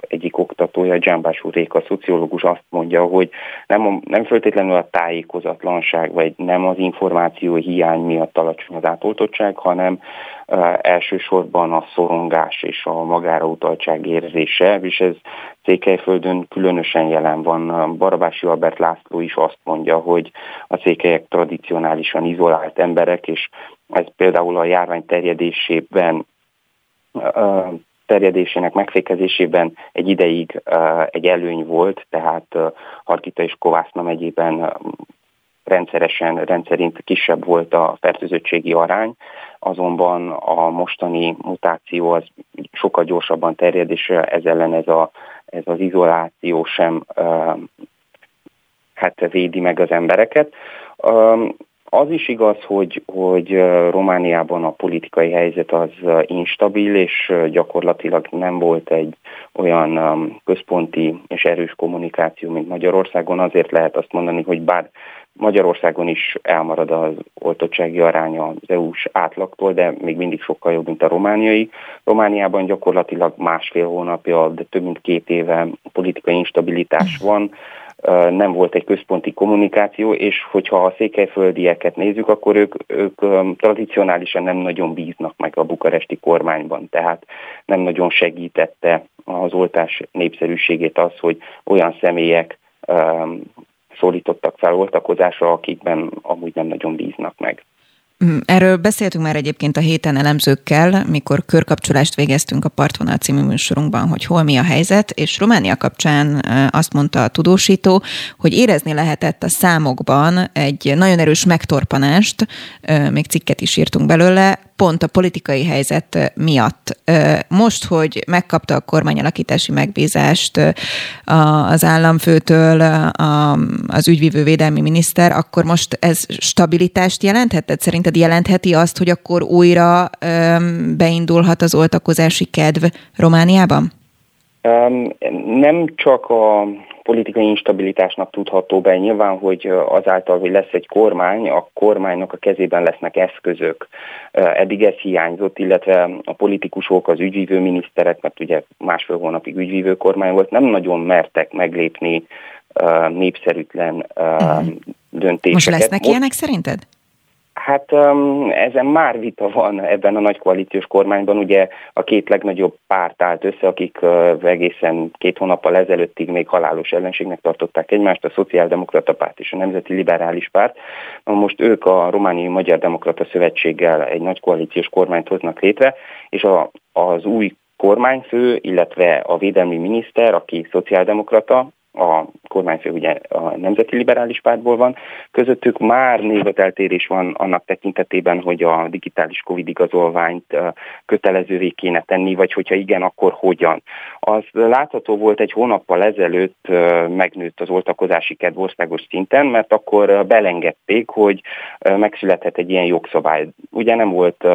egyik oktatója, Dzsámbás Réka, szociológus azt mondja, hogy nem, nem feltétlenül a tájékozatlanság, vagy nem az információ hiány miatt alacsony az átoltottság, hanem elsősorban a szorongás és a magára utaltság érzése, és ez Székelyföldön különösen jelen van. Barabási Albert László is azt mondja, hogy a székelyek tradicionálisan izolált emberek, és ez például a járvány terjedésében terjedésének megfékezésében egy ideig egy előny volt, tehát Harkita és Kovászna megyében rendszeresen, rendszerint kisebb volt a fertőzöttségi arány, azonban a mostani mutáció az sokkal gyorsabban terjed, és ez ellen ez, a, ez az izoláció sem hát védi meg az embereket. Az is igaz, hogy, hogy Romániában a politikai helyzet az instabil, és gyakorlatilag nem volt egy olyan központi és erős kommunikáció, mint Magyarországon. Azért lehet azt mondani, hogy bár Magyarországon is elmarad az oltottsági aránya az EU-s átlagtól, de még mindig sokkal jobb, mint a romániai. Romániában gyakorlatilag másfél hónapja, de több mint két éve politikai instabilitás van. nem volt egy központi kommunikáció, és hogyha a székelyföldieket nézzük, akkor ők, ők tradicionálisan nem nagyon bíznak meg a bukaresti kormányban, tehát nem nagyon segítette az oltás népszerűségét az, hogy olyan személyek szólítottak fel oltakozásra, akikben amúgy nem nagyon bíznak meg. Mm, erről beszéltünk már egyébként a héten elemzőkkel, mikor körkapcsolást végeztünk a Partvonal című műsorunkban, hogy hol mi a helyzet, és Románia kapcsán azt mondta a tudósító, hogy érezni lehetett a számokban egy nagyon erős megtorpanást, még cikket is írtunk belőle, pont a politikai helyzet miatt. Most, hogy megkapta a kormányalakítási megbízást az államfőtől az ügyvívő védelmi miniszter, akkor most ez stabilitást jelenthet? Tehát szerinted jelentheti azt, hogy akkor újra beindulhat az oltakozási kedv Romániában? Nem csak a politikai instabilitásnak tudható be. Nyilván, hogy azáltal, hogy lesz egy kormány, a kormánynak a kezében lesznek eszközök. Eddig ez hiányzott, illetve a politikusok, az ügyvívő miniszterek, mert ugye másfél hónapig ügyvívő kormány volt, nem nagyon mertek meglépni népszerűtlen uh-huh. döntéseket. Most lesznek ilyenek szerinted? Hát ezen már vita van ebben a nagy koalíciós kormányban. Ugye a két legnagyobb párt állt össze, akik egészen két hónappal ezelőttig még halálos ellenségnek tartották egymást, a Szociáldemokrata Párt és a Nemzeti Liberális Párt. Most ők a Romániai Magyar Demokrata Szövetséggel egy nagy koalíciós kormányt hoznak létre, és a, az új kormányfő, illetve a védelmi miniszter, aki szociáldemokrata, a kormányfő ugye a Nemzeti Liberális Pártból van, közöttük már nézeteltérés van annak tekintetében, hogy a digitális Covid igazolványt kötelezővé kéne tenni, vagy hogyha igen, akkor hogyan. Az látható volt egy hónappal ezelőtt megnőtt az oltakozási kedv országos szinten, mert akkor belengedték, hogy megszülethet egy ilyen jogszabály. Ugye nem volt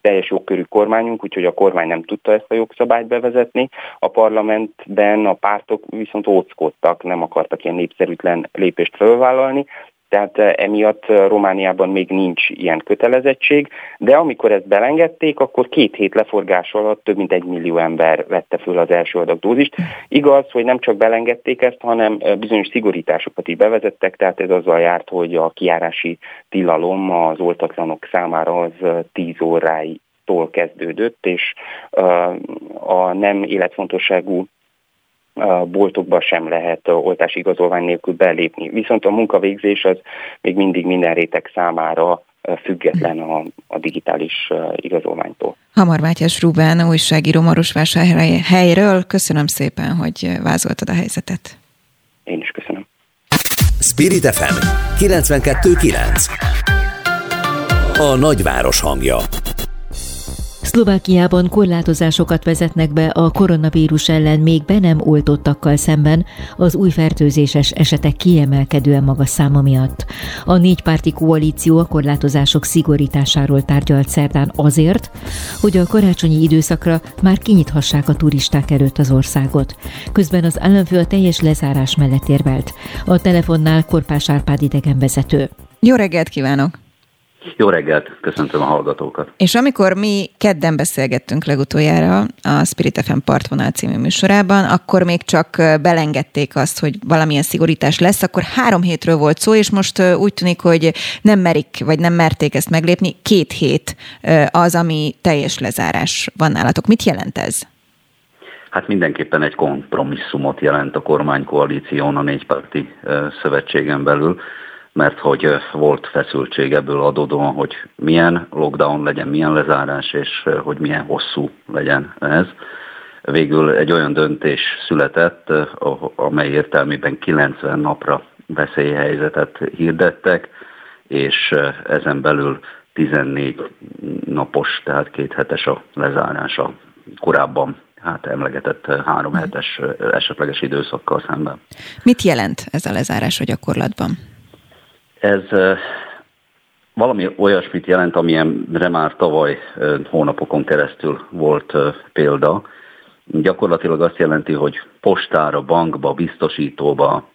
teljes jogkörű kormányunk, úgyhogy a kormány nem tudta ezt a jogszabályt bevezetni. A parlamentben a pártok viszont óckodtak akartak, nem akartak ilyen népszerűtlen lépést felvállalni, tehát eh, emiatt eh, Romániában még nincs ilyen kötelezettség, de amikor ezt belengedték, akkor két hét leforgás alatt több mint egy millió ember vette föl az első adag dózist. Igaz, hogy nem csak belengedték ezt, hanem eh, bizonyos szigorításokat is bevezettek, tehát ez azzal járt, hogy a kiárási tilalom az oltatlanok számára az 10 óráig kezdődött, és a nem életfontosságú boltokba sem lehet oltási igazolvány nélkül belépni. Viszont a munkavégzés az még mindig minden réteg számára független a, a digitális igazolványtól. Hamar Mátyás Rubán, újságíró Marosvásárhelyről. Köszönöm szépen, hogy vázoltad a helyzetet. Én is köszönöm. Spirit FM 92.9 A nagyváros hangja Szlovákiában korlátozásokat vezetnek be a koronavírus ellen még be nem oltottakkal szemben az új fertőzéses esetek kiemelkedően magas száma miatt. A négypárti koalíció a korlátozások szigorításáról tárgyalt szerdán azért, hogy a karácsonyi időszakra már kinyithassák a turisták előtt az országot. Közben az államfő a teljes lezárás mellett érvelt. A telefonnál Korpás Árpád idegenvezető. Jó reggelt kívánok! Jó reggelt, köszöntöm a hallgatókat. És amikor mi kedden beszélgettünk legutoljára a Spirit FM Partvonal című műsorában, akkor még csak belengedték azt, hogy valamilyen szigorítás lesz, akkor három hétről volt szó, és most úgy tűnik, hogy nem merik, vagy nem merték ezt meglépni. Két hét az, ami teljes lezárás van nálatok. Mit jelent ez? Hát mindenképpen egy kompromisszumot jelent a kormánykoalíción a négypárti szövetségen belül mert hogy volt feszültség ebből adódóan, hogy milyen lockdown legyen, milyen lezárás, és hogy milyen hosszú legyen ez. Végül egy olyan döntés született, amely értelmében 90 napra veszélyhelyzetet hirdettek, és ezen belül 14 napos, tehát két hetes a lezárása. Korábban hát emlegetett három hetes esetleges időszakkal szemben. Mit jelent ez a lezárás a gyakorlatban? Ez valami olyasmit jelent, amilyenre már tavaly hónapokon keresztül volt példa. Gyakorlatilag azt jelenti, hogy postára, bankba, biztosítóba,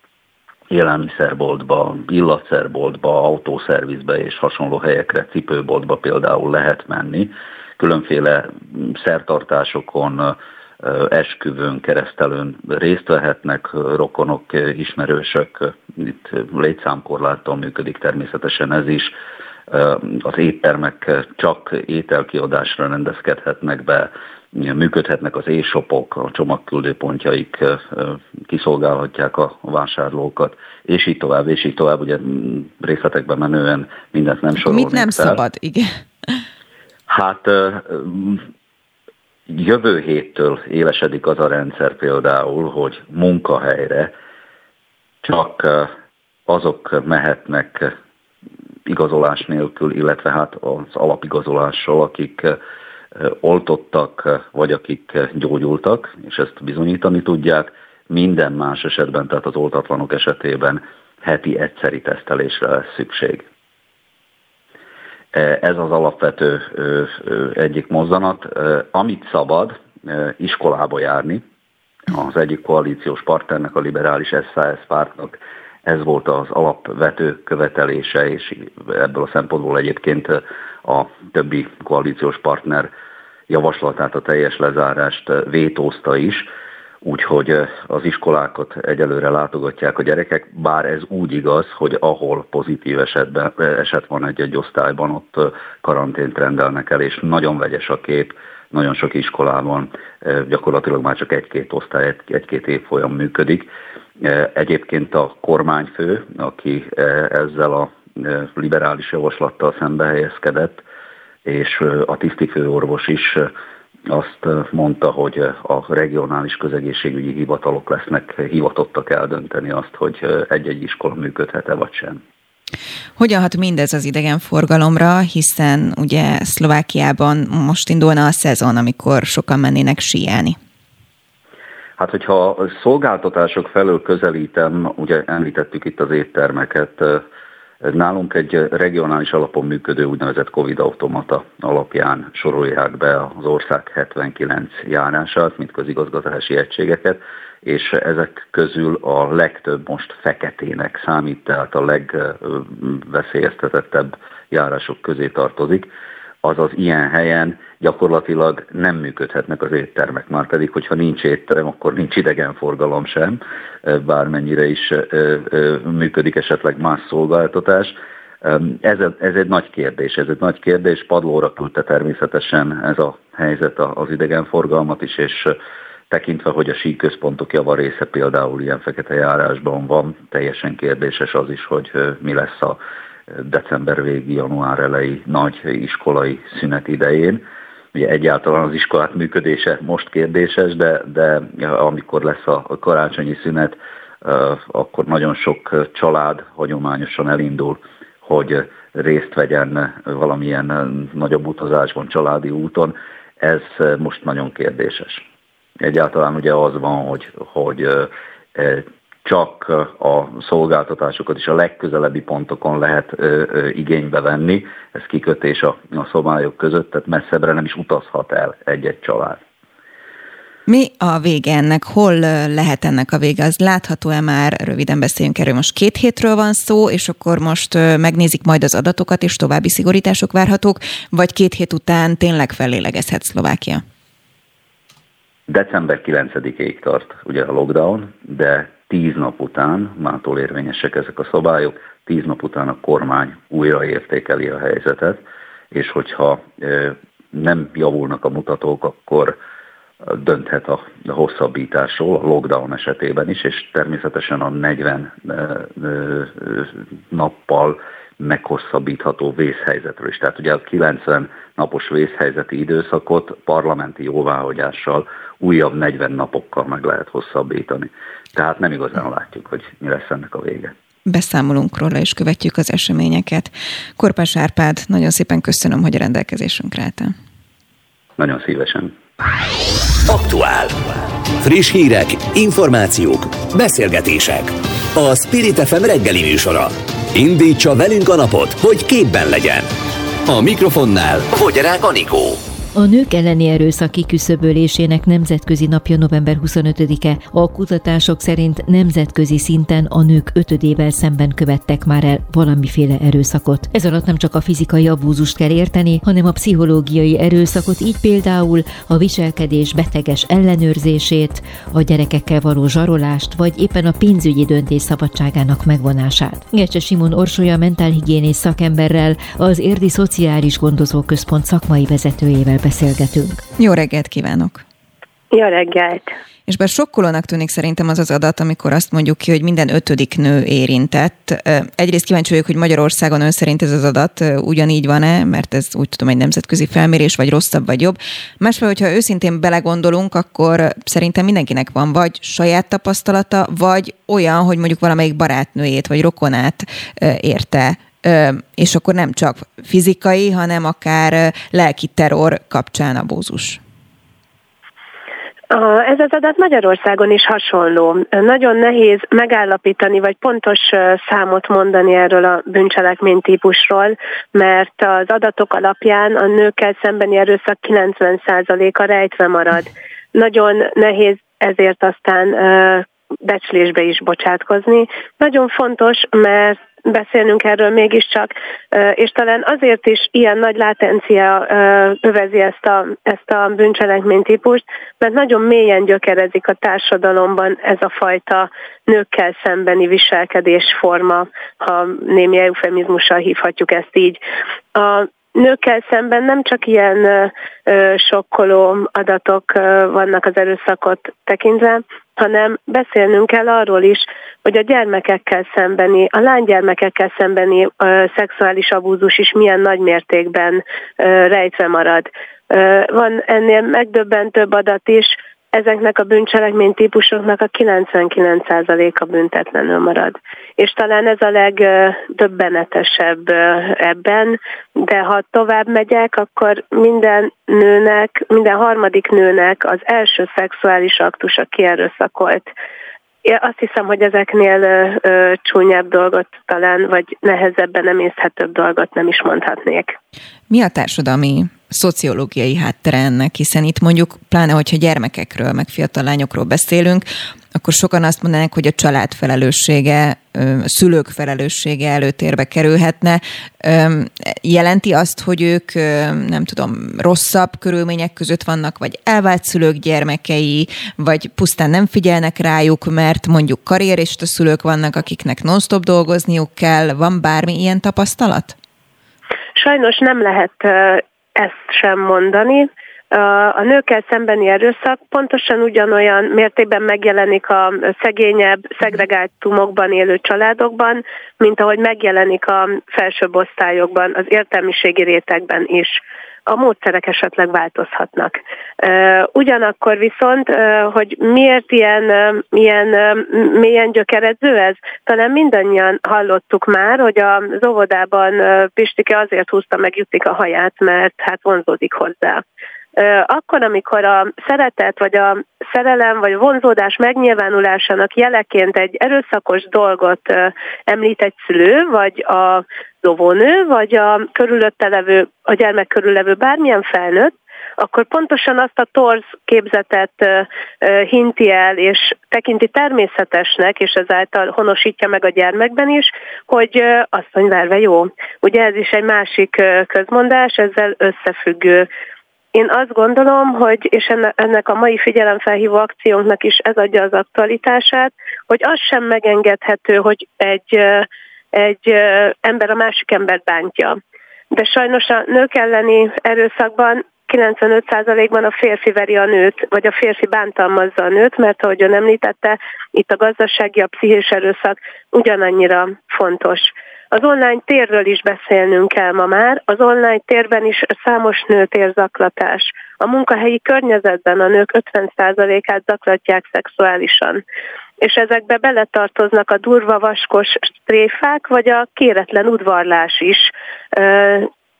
élelmiszerboltba, illatszerboltba, autószervizbe és hasonló helyekre, cipőboltba például lehet menni. Különféle szertartásokon, esküvőn, keresztelőn részt vehetnek rokonok, ismerősök, itt létszámkorláttal működik természetesen ez is. Az éttermek csak ételkiadásra rendezkedhetnek be, működhetnek az e-shopok, a csomagküldőpontjaik kiszolgálhatják a vásárlókat, és így tovább, és így tovább, ugye részletekben menően mindent nem sorolnék Mit nem fel. szabad, igen. Hát jövő héttől élesedik az a rendszer például, hogy munkahelyre csak azok mehetnek igazolás nélkül, illetve hát az alapigazolással, akik oltottak, vagy akik gyógyultak, és ezt bizonyítani tudják. Minden más esetben, tehát az oltatlanok esetében heti egyszeri tesztelésre lesz szükség. Ez az alapvető egyik mozzanat. Amit szabad iskolába járni, az egyik koalíciós partnernek, a liberális SAS pártnak ez volt az alapvető követelése, és ebből a szempontból egyébként a többi koalíciós partner javaslatát, a teljes lezárást vétózta is, úgyhogy az iskolákat egyelőre látogatják a gyerekek, bár ez úgy igaz, hogy ahol pozitív esetben, eset van egy-egy osztályban, ott karantént rendelnek el, és nagyon vegyes a kép, nagyon sok iskolában gyakorlatilag már csak egy-két osztály, egy-két évfolyam működik. Egyébként a kormányfő, aki ezzel a liberális javaslattal szembe helyezkedett, és a tisztifőorvos is azt mondta, hogy a regionális közegészségügyi hivatalok lesznek hivatottak eldönteni azt, hogy egy-egy iskola működhet-e vagy sem. Hogyan hat mindez az idegenforgalomra, hiszen ugye Szlovákiában most indulna a szezon, amikor sokan mennének síelni? Hát, hogyha a szolgáltatások felől közelítem, ugye említettük itt az éttermeket, Nálunk egy regionális alapon működő úgynevezett Covid automata alapján sorolják be az ország 79 járását, mint közigazgatási egységeket, és ezek közül a legtöbb most feketének számít, tehát a legveszélyeztetettebb járások közé tartozik. Azaz ilyen helyen gyakorlatilag nem működhetnek az éttermek, már pedig, hogyha nincs étterem, akkor nincs idegenforgalom sem, bármennyire is működik esetleg más szolgáltatás. Ez, ez egy nagy kérdés, ez egy nagy kérdés, padlóra küldte természetesen ez a helyzet az idegenforgalmat is, és tekintve, hogy a síközpontok javarésze például ilyen fekete járásban van, teljesen kérdéses az is, hogy mi lesz a december végi, január elejé nagy iskolai szünet idején. Ugye egyáltalán az iskolák működése most kérdéses, de, de amikor lesz a karácsonyi szünet, akkor nagyon sok család hagyományosan elindul, hogy részt vegyen valamilyen nagyobb utazásban, családi úton. Ez most nagyon kérdéses. Egyáltalán ugye az van, hogy, hogy csak a szolgáltatásokat is a legközelebbi pontokon lehet ö, ö, igénybe venni, ez kikötés a, a szabályok között, tehát messzebbre nem is utazhat el egy-egy család. Mi a vége ennek? Hol lehet ennek a vége? Az látható-e már? Röviden beszéljünk erről. Most két hétről van szó, és akkor most megnézik majd az adatokat, és további szigorítások várhatók, vagy két hét után tényleg fellélegezhet Szlovákia? December 9-ig tart ugye a lockdown, de tíz nap után, mától érvényesek ezek a szabályok, tíz nap után a kormány újra értékeli a helyzetet, és hogyha nem javulnak a mutatók, akkor dönthet a hosszabbításról, a lockdown esetében is, és természetesen a 40 nappal meghosszabbítható vészhelyzetről is. Tehát ugye a 90 napos vészhelyzeti időszakot parlamenti jóváhagyással újabb 40 napokkal meg lehet hosszabbítani. Tehát nem igazán látjuk, hogy mi lesz ennek a vége. Beszámolunk róla és követjük az eseményeket. Korpás Árpád, nagyon szépen köszönöm, hogy a rendelkezésünkre álltál. Nagyon szívesen. Aktuál. Friss hírek, információk, beszélgetések. A Spirit FM reggeli műsora. Indítsa velünk a napot, hogy képben legyen. A mikrofonnál Fogyarák Anikó. A nők elleni erőszak kiküszöbölésének nemzetközi napja november 25-e. A kutatások szerint nemzetközi szinten a nők ötödével szemben követtek már el valamiféle erőszakot. Ez alatt nem csak a fizikai abúzust kell érteni, hanem a pszichológiai erőszakot, így például a viselkedés beteges ellenőrzését, a gyerekekkel való zsarolást, vagy éppen a pénzügyi döntés szabadságának megvonását. Gecse Simon Orsolya mentálhigiénész szakemberrel, az Érdi Szociális Gondozó Központ szakmai vezetőjével beszélgetünk. Jó reggelt kívánok! Jó reggelt! És bár sokkolónak tűnik szerintem az az adat, amikor azt mondjuk ki, hogy minden ötödik nő érintett. Egyrészt kíváncsi vagyok, hogy Magyarországon ön szerint ez az adat ugyanígy van-e, mert ez úgy tudom egy nemzetközi felmérés, vagy rosszabb, vagy jobb. Másfél, hogyha őszintén belegondolunk, akkor szerintem mindenkinek van vagy saját tapasztalata, vagy olyan, hogy mondjuk valamelyik barátnőjét, vagy rokonát érte és akkor nem csak fizikai, hanem akár lelki terror kapcsán abózus. Ez az adat Magyarországon is hasonló. Nagyon nehéz megállapítani, vagy pontos számot mondani erről a bűncselekmény típusról, mert az adatok alapján a nőkkel szembeni erőszak 90%-a rejtve marad. Nagyon nehéz ezért aztán becslésbe is bocsátkozni. Nagyon fontos, mert beszélnünk erről mégiscsak, és talán azért is ilyen nagy látencia övezi ezt a, ezt a bűncselekménytípust, mert nagyon mélyen gyökerezik a társadalomban ez a fajta nőkkel szembeni viselkedésforma, ha némi eufemizmussal hívhatjuk ezt így. A nőkkel szemben nem csak ilyen ö, sokkoló adatok ö, vannak az erőszakot tekintve, hanem beszélnünk kell arról is, hogy a gyermekekkel szembeni, a lánygyermekekkel szembeni ö, szexuális abúzus is milyen nagy mértékben ö, rejtve marad. Ö, van ennél megdöbbentőbb adat is, ezeknek a bűncselekmény típusoknak a 99%-a büntetlenül marad. És talán ez a legdöbbenetesebb ebben, de ha tovább megyek, akkor minden nőnek, minden harmadik nőnek az első szexuális aktusa kierőszakolt. Én azt hiszem, hogy ezeknél ö, csúnyább dolgot talán, vagy nehezebben nem észhetőbb dolgot nem is mondhatnék. Mi a társadalmi szociológiai háttere ennek, hiszen itt mondjuk, pláne hogyha gyermekekről, meg fiatal lányokról beszélünk, akkor sokan azt mondanák, hogy a család felelőssége, szülők felelőssége előtérbe kerülhetne. Jelenti azt, hogy ők, nem tudom, rosszabb körülmények között vannak, vagy elvált szülők gyermekei, vagy pusztán nem figyelnek rájuk, mert mondjuk karrierista szülők vannak, akiknek non-stop dolgozniuk kell. Van bármi ilyen tapasztalat? Sajnos nem lehet ezt sem mondani. A nőkkel szembeni erőszak pontosan ugyanolyan mértékben megjelenik a szegényebb, szegregátumokban élő családokban, mint ahogy megjelenik a felsőbb osztályokban, az értelmiségi rétegben is a módszerek esetleg változhatnak. Ugyanakkor viszont, hogy miért ilyen, ilyen mélyen gyökeredző ez? Talán mindannyian hallottuk már, hogy az óvodában Pistike azért húzta meg Jutik a haját, mert hát vonzódik hozzá akkor, amikor a szeretet, vagy a szerelem, vagy a vonzódás megnyilvánulásának jeleként egy erőszakos dolgot említ egy szülő, vagy a lovónő, vagy a körülötte levő, a gyermek körül levő bármilyen felnőtt, akkor pontosan azt a torz képzetet hinti el, és tekinti természetesnek, és ezáltal honosítja meg a gyermekben is, hogy asszonyverve jó. Ugye ez is egy másik közmondás, ezzel összefüggő én azt gondolom, hogy, és ennek a mai figyelemfelhívó akciónknak is ez adja az aktualitását, hogy az sem megengedhető, hogy egy, egy ember a másik embert bántja. De sajnos a nők elleni erőszakban 95%-ban a férfi veri a nőt, vagy a férfi bántalmazza a nőt, mert ahogy ön említette, itt a gazdasági, a pszichés erőszak ugyanannyira fontos. Az online térről is beszélnünk kell ma már. Az online térben is számos nőt ér zaklatás. A munkahelyi környezetben a nők 50%-át zaklatják szexuálisan. És ezekbe beletartoznak a durva vaskos stréfák, vagy a kéretlen udvarlás is.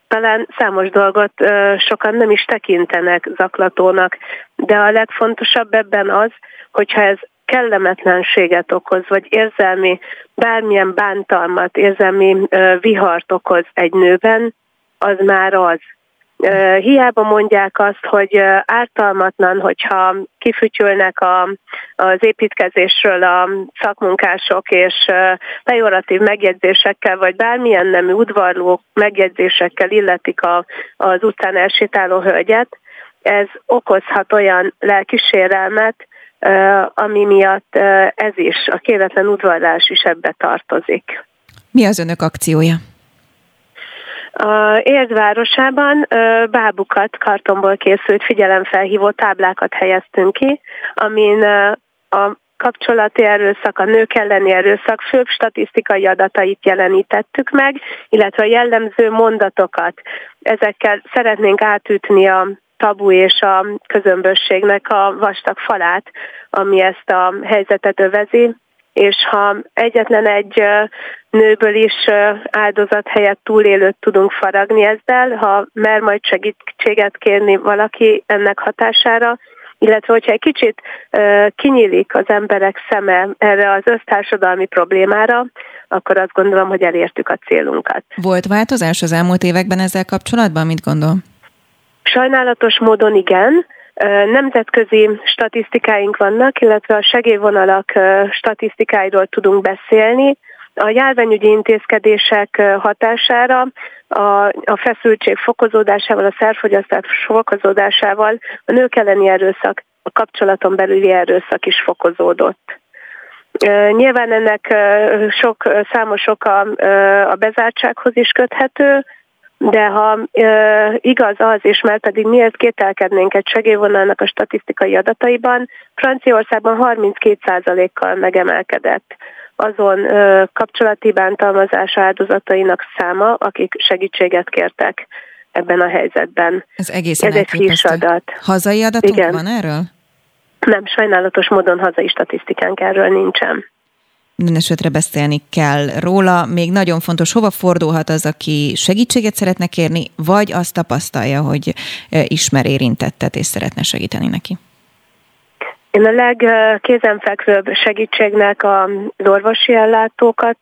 Talán számos dolgot sokan nem is tekintenek zaklatónak, de a legfontosabb ebben az, hogyha ez kellemetlenséget okoz, vagy érzelmi, bármilyen bántalmat, érzelmi vihart okoz egy nőben, az már az. Hiába mondják azt, hogy ártalmatlan, hogyha kifütyülnek a, az építkezésről a szakmunkások, és pejoratív megjegyzésekkel, vagy bármilyen nemű udvarló megjegyzésekkel illetik a, az utcán elsétáló hölgyet, ez okozhat olyan lelkisérelmet, ami miatt ez is, a kéretlen udvarlás is ebbe tartozik. Mi az önök akciója? A Érd városában bábukat, kartonból készült figyelemfelhívó táblákat helyeztünk ki, amin a kapcsolati erőszak, a nők elleni erőszak főbb statisztikai adatait jelenítettük meg, illetve a jellemző mondatokat. Ezekkel szeretnénk átütni a tabu és a közömbösségnek a vastag falát, ami ezt a helyzetet övezi, és ha egyetlen egy nőből is áldozat helyett túlélőt tudunk faragni ezzel, ha mer majd segítséget kérni valaki ennek hatására, illetve hogyha egy kicsit kinyílik az emberek szeme erre az össztársadalmi problémára, akkor azt gondolom, hogy elértük a célunkat. Volt változás az elmúlt években ezzel kapcsolatban, mit gondol? Sajnálatos módon igen. Nemzetközi statisztikáink vannak, illetve a segélyvonalak statisztikáiról tudunk beszélni. A járványügyi intézkedések hatására, a, feszültség fokozódásával, a szerfogyasztás fokozódásával a nők elleni erőszak, a kapcsolaton belüli erőszak is fokozódott. Nyilván ennek sok, számos oka a bezártsághoz is köthető, de ha e, igaz az, és mert pedig miért kételkednénk egy segélyvonalnak a statisztikai adataiban, Franciaországban 32%-kal megemelkedett azon e, kapcsolati bántalmazás áldozatainak száma, akik segítséget kértek ebben a helyzetben. Ez egészen Ez egy friss adat. Hazai adatunk Igen. van erről? Nem, sajnálatos módon hazai statisztikánk erről nincsen minden esetre beszélni kell róla. Még nagyon fontos, hova fordulhat az, aki segítséget szeretne kérni, vagy azt tapasztalja, hogy ismer érintettet és szeretne segíteni neki? Én a legkézenfekvőbb segítségnek az orvosi ellátókat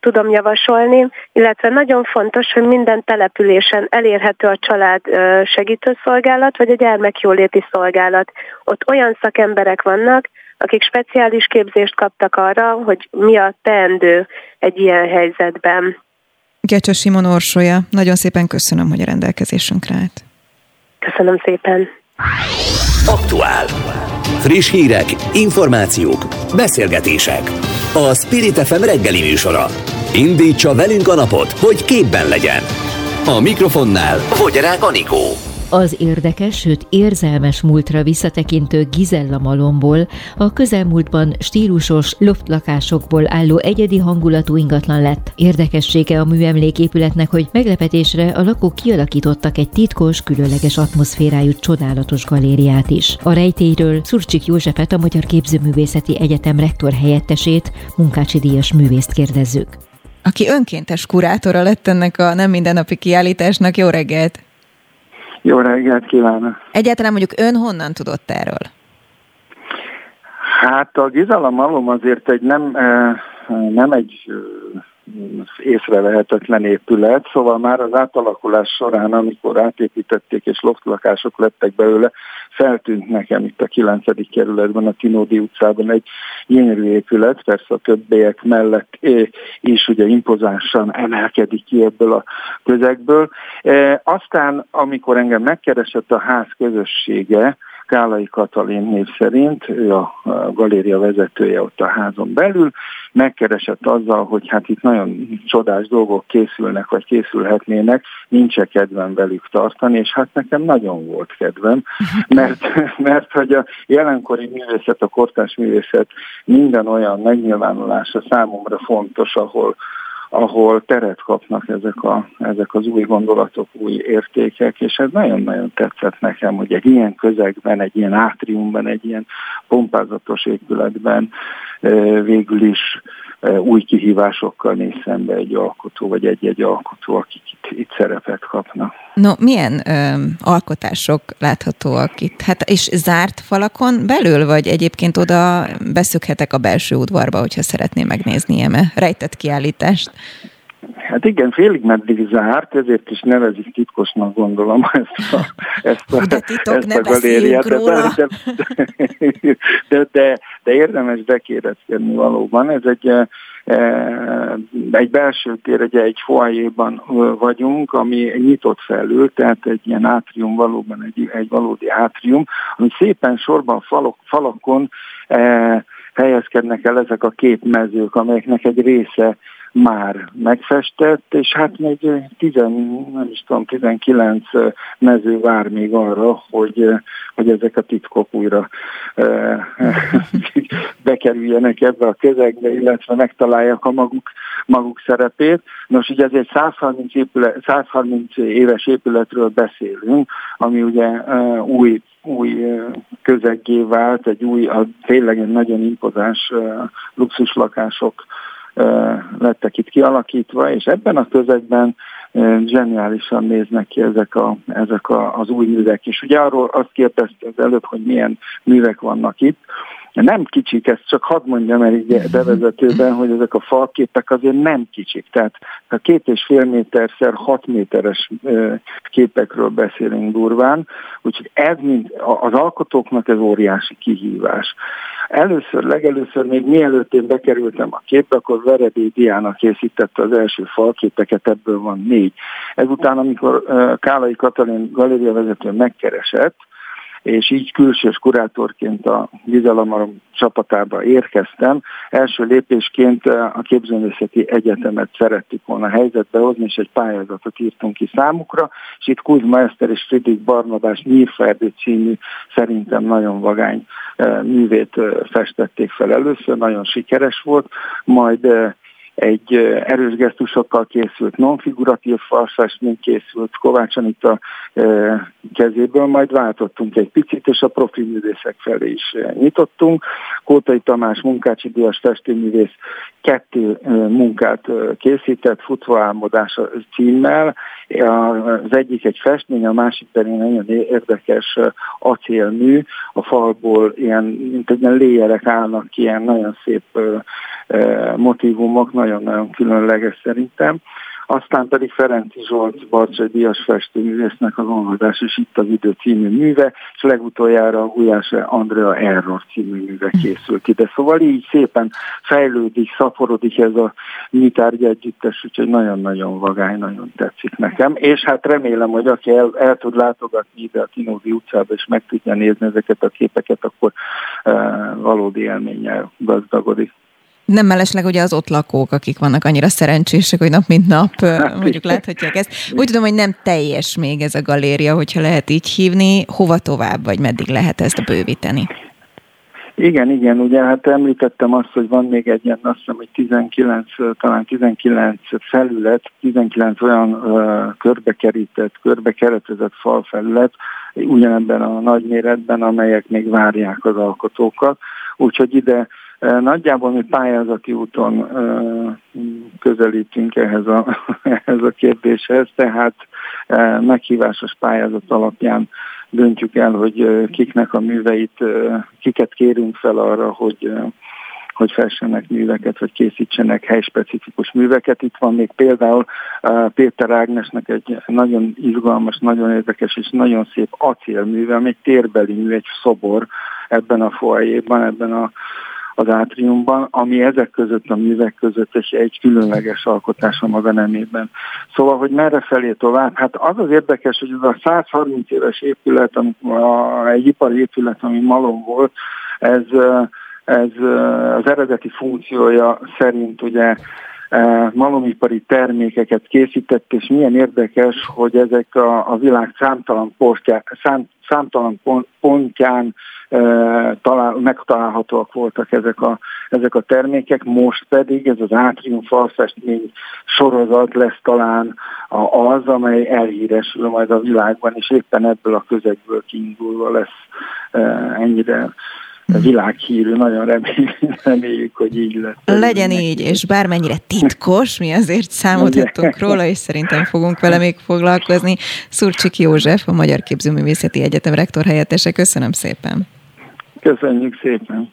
tudom javasolni, illetve nagyon fontos, hogy minden településen elérhető a család segítőszolgálat, vagy a gyermekjóléti szolgálat. Ott olyan szakemberek vannak, akik speciális képzést kaptak arra, hogy mi a teendő egy ilyen helyzetben. Gecsa Simon Orsolya, nagyon szépen köszönöm, hogy a rendelkezésünkre állt. Köszönöm szépen. Aktuál. Friss hírek, információk, beszélgetések. A Spirit FM reggeli műsora. Indítsa velünk a napot, hogy képben legyen. A mikrofonnál Fogyarák Anikó. Az érdekes, sőt érzelmes múltra visszatekintő Gizella malomból a közelmúltban stílusos loftlakásokból álló egyedi hangulatú ingatlan lett. Érdekessége a műemléképületnek, hogy meglepetésre a lakók kialakítottak egy titkos, különleges atmoszférájú csodálatos galériát is. A rejtélyről Szurcsik Józsefet, a Magyar Képzőművészeti Egyetem rektor helyettesét, munkácsi díjas művészt kérdezzük. Aki önkéntes kurátora lett ennek a nem mindennapi kiállításnak, jó reggelt! Jó reggelt kívánok! Egyáltalán mondjuk ön honnan tudott erről? Hát a Gizala Malom azért egy nem, nem egy észrevehetetlen épület, szóval már az átalakulás során, amikor átépítették és loftlakások lettek belőle, feltűnt nekem itt a 9. kerületben, a Tinódi utcában egy gyönyörű épület, persze a többiek mellett is ugye impozánsan emelkedik ki ebből a közegből. E, aztán, amikor engem megkeresett a ház közössége, Kálai Katalin név szerint, ő a galéria vezetője ott a házon belül, megkeresett azzal, hogy hát itt nagyon csodás dolgok készülnek, vagy készülhetnének, nincs -e kedvem velük tartani, és hát nekem nagyon volt kedvem, mert, mert hogy a jelenkori művészet, a kortás művészet minden olyan megnyilvánulása számomra fontos, ahol ahol teret kapnak ezek, a, ezek az új gondolatok, új értékek, és ez nagyon-nagyon tetszett nekem, hogy egy ilyen közegben, egy ilyen átriumban, egy ilyen pompázatos épületben végül is új kihívásokkal néz szembe egy alkotó, vagy egy-egy alkotó, akik itt, itt szerepet kapnak. No, milyen ö, alkotások láthatóak itt? Hát és zárt falakon belül, vagy egyébként oda beszökhetek a belső udvarba, hogyha szeretném megnézni eme rejtett kiállítást? Hát igen, félig meddig zárt, ezért is nevezik titkosnak gondolom ezt a, ezt a, de titok, ezt a galériát. De, de, de, de, de érdemes bekérdezkedni valóban. Ez egy, egy belső tér, egy, egy foajéban vagyunk, ami nyitott felül, tehát egy ilyen átrium, valóban egy, egy valódi átrium, ami szépen sorban falok, falakon eh, helyezkednek el ezek a két mezők, amelyeknek egy része már megfestett, és hát még 10, nem is tudom, 19 mező vár még arra, hogy, hogy ezek a titkok újra bekerüljenek ebbe a közegbe, illetve megtalálják a maguk, maguk szerepét. Nos, ugye ez egy 130, épület, 130 éves épületről beszélünk, ami ugye új új közeggé vált, egy új, a, tényleg egy nagyon impozáns luxuslakások lettek itt kialakítva, és ebben a közegben zseniálisan néznek ki ezek, a, ezek a, az új művek is. Ugye arról azt kérdezte az előbb, hogy milyen művek vannak itt. Nem kicsik, ezt csak hadd mondjam el így bevezetőben, hogy ezek a falképek azért nem kicsik. Tehát a két és fél méterszer hat méteres képekről beszélünk durván, úgyhogy ez mind, az alkotóknak ez óriási kihívás. Először, legelőször még mielőtt én bekerültem a képbe, akkor Veredé Diana készítette az első falképeket, ebből van négy. Ezután, amikor Kálai Katalin galériavezető megkeresett, és így külsős kurátorként a Gizalamarom csapatába érkeztem. Első lépésként a képzőművészeti egyetemet szerettük volna helyzetbe hozni, és egy pályázatot írtunk ki számukra, és itt Kuzma Eszter és Friedrich Barnabás Nyírferdő című szerintem nagyon vagány művét festették fel először, nagyon sikeres volt, majd egy erős gesztusokkal készült non-figuratív falfestmény készült Kovács Anita kezéből, majd váltottunk egy picit, és a profi művészek felé is nyitottunk. Kótai Tamás munkácsi díjas festőművész kettő munkát készített, futva álmodás címmel. Az egyik egy festmény, a másik pedig nagyon érdekes acélmű, a falból ilyen, mint egy léjerek állnak ilyen nagyon szép motivumok, nagyon-nagyon különleges szerintem. Aztán pedig Ferenci Zsolt Barcsai Díjas festőművésznek az olvadás és itt az idő című műve, és legutoljára a Gulyás Andrea Error című műve készült ide. Szóval így szépen fejlődik, szaporodik ez a nyitárgy együttes, úgyhogy nagyon-nagyon vagány, nagyon tetszik nekem. És hát remélem, hogy aki el, el tud látogatni ide a Tinódi utcába, és meg tudja nézni ezeket a képeket, akkor e, valódi élménnyel gazdagodik. Nem mellesleg ugye az ott lakók, akik vannak annyira szerencsések, hogy nap mint nap hát, mondjuk láthatják ezt. Úgy tudom, hogy nem teljes még ez a galéria, hogyha lehet így hívni. Hova tovább, vagy meddig lehet ezt bővíteni? Igen, igen, ugye hát említettem azt, hogy van még egy ilyen, azt hiszem, hogy 19, talán 19 felület, 19 olyan uh, körbekerített, körbekeretezett falfelület, ugyanebben a nagyméretben, amelyek még várják az alkotókat. Úgyhogy ide Nagyjából mi pályázati úton közelítünk ehhez a, ehhez a kérdéshez, tehát meghívásos pályázat alapján döntjük el, hogy kiknek a műveit, kiket kérünk fel arra, hogy hogy fessenek műveket, vagy készítsenek helyspecifikus műveket. Itt van még például Péter Ágnesnek egy nagyon izgalmas, nagyon érdekes és nagyon szép acélműve, ami egy térbeli mű, egy szobor ebben a foajéban, ebben a az átriumban, ami ezek között a művek között egy, egy különleges alkotás a maga nemében. Szóval, hogy merre felé tovább? Hát az az érdekes, hogy ez a 130 éves épület, ami, a, egy ipari épület, ami malom volt, ez, ez az eredeti funkciója szerint ugye malomipari termékeket készített, és milyen érdekes, hogy ezek a, a világ számtalan, postjá, szám, számtalan pontján talál, megtalálhatóak voltak ezek a, ezek a termékek, most pedig ez az átrium falfestmény sorozat lesz talán az, amely elhíresül majd a világban, és éppen ebből a közegből kiindulva lesz ennyire világhírű, nagyon reméljük, reméljük, hogy így lesz. Legyen így, és bármennyire titkos, mi azért számolhatunk róla, és szerintem fogunk vele még foglalkozni. Szurcsik József, a Magyar Képzőművészeti Egyetem rektor helyettese, köszönöm szépen. Köszönjük szépen.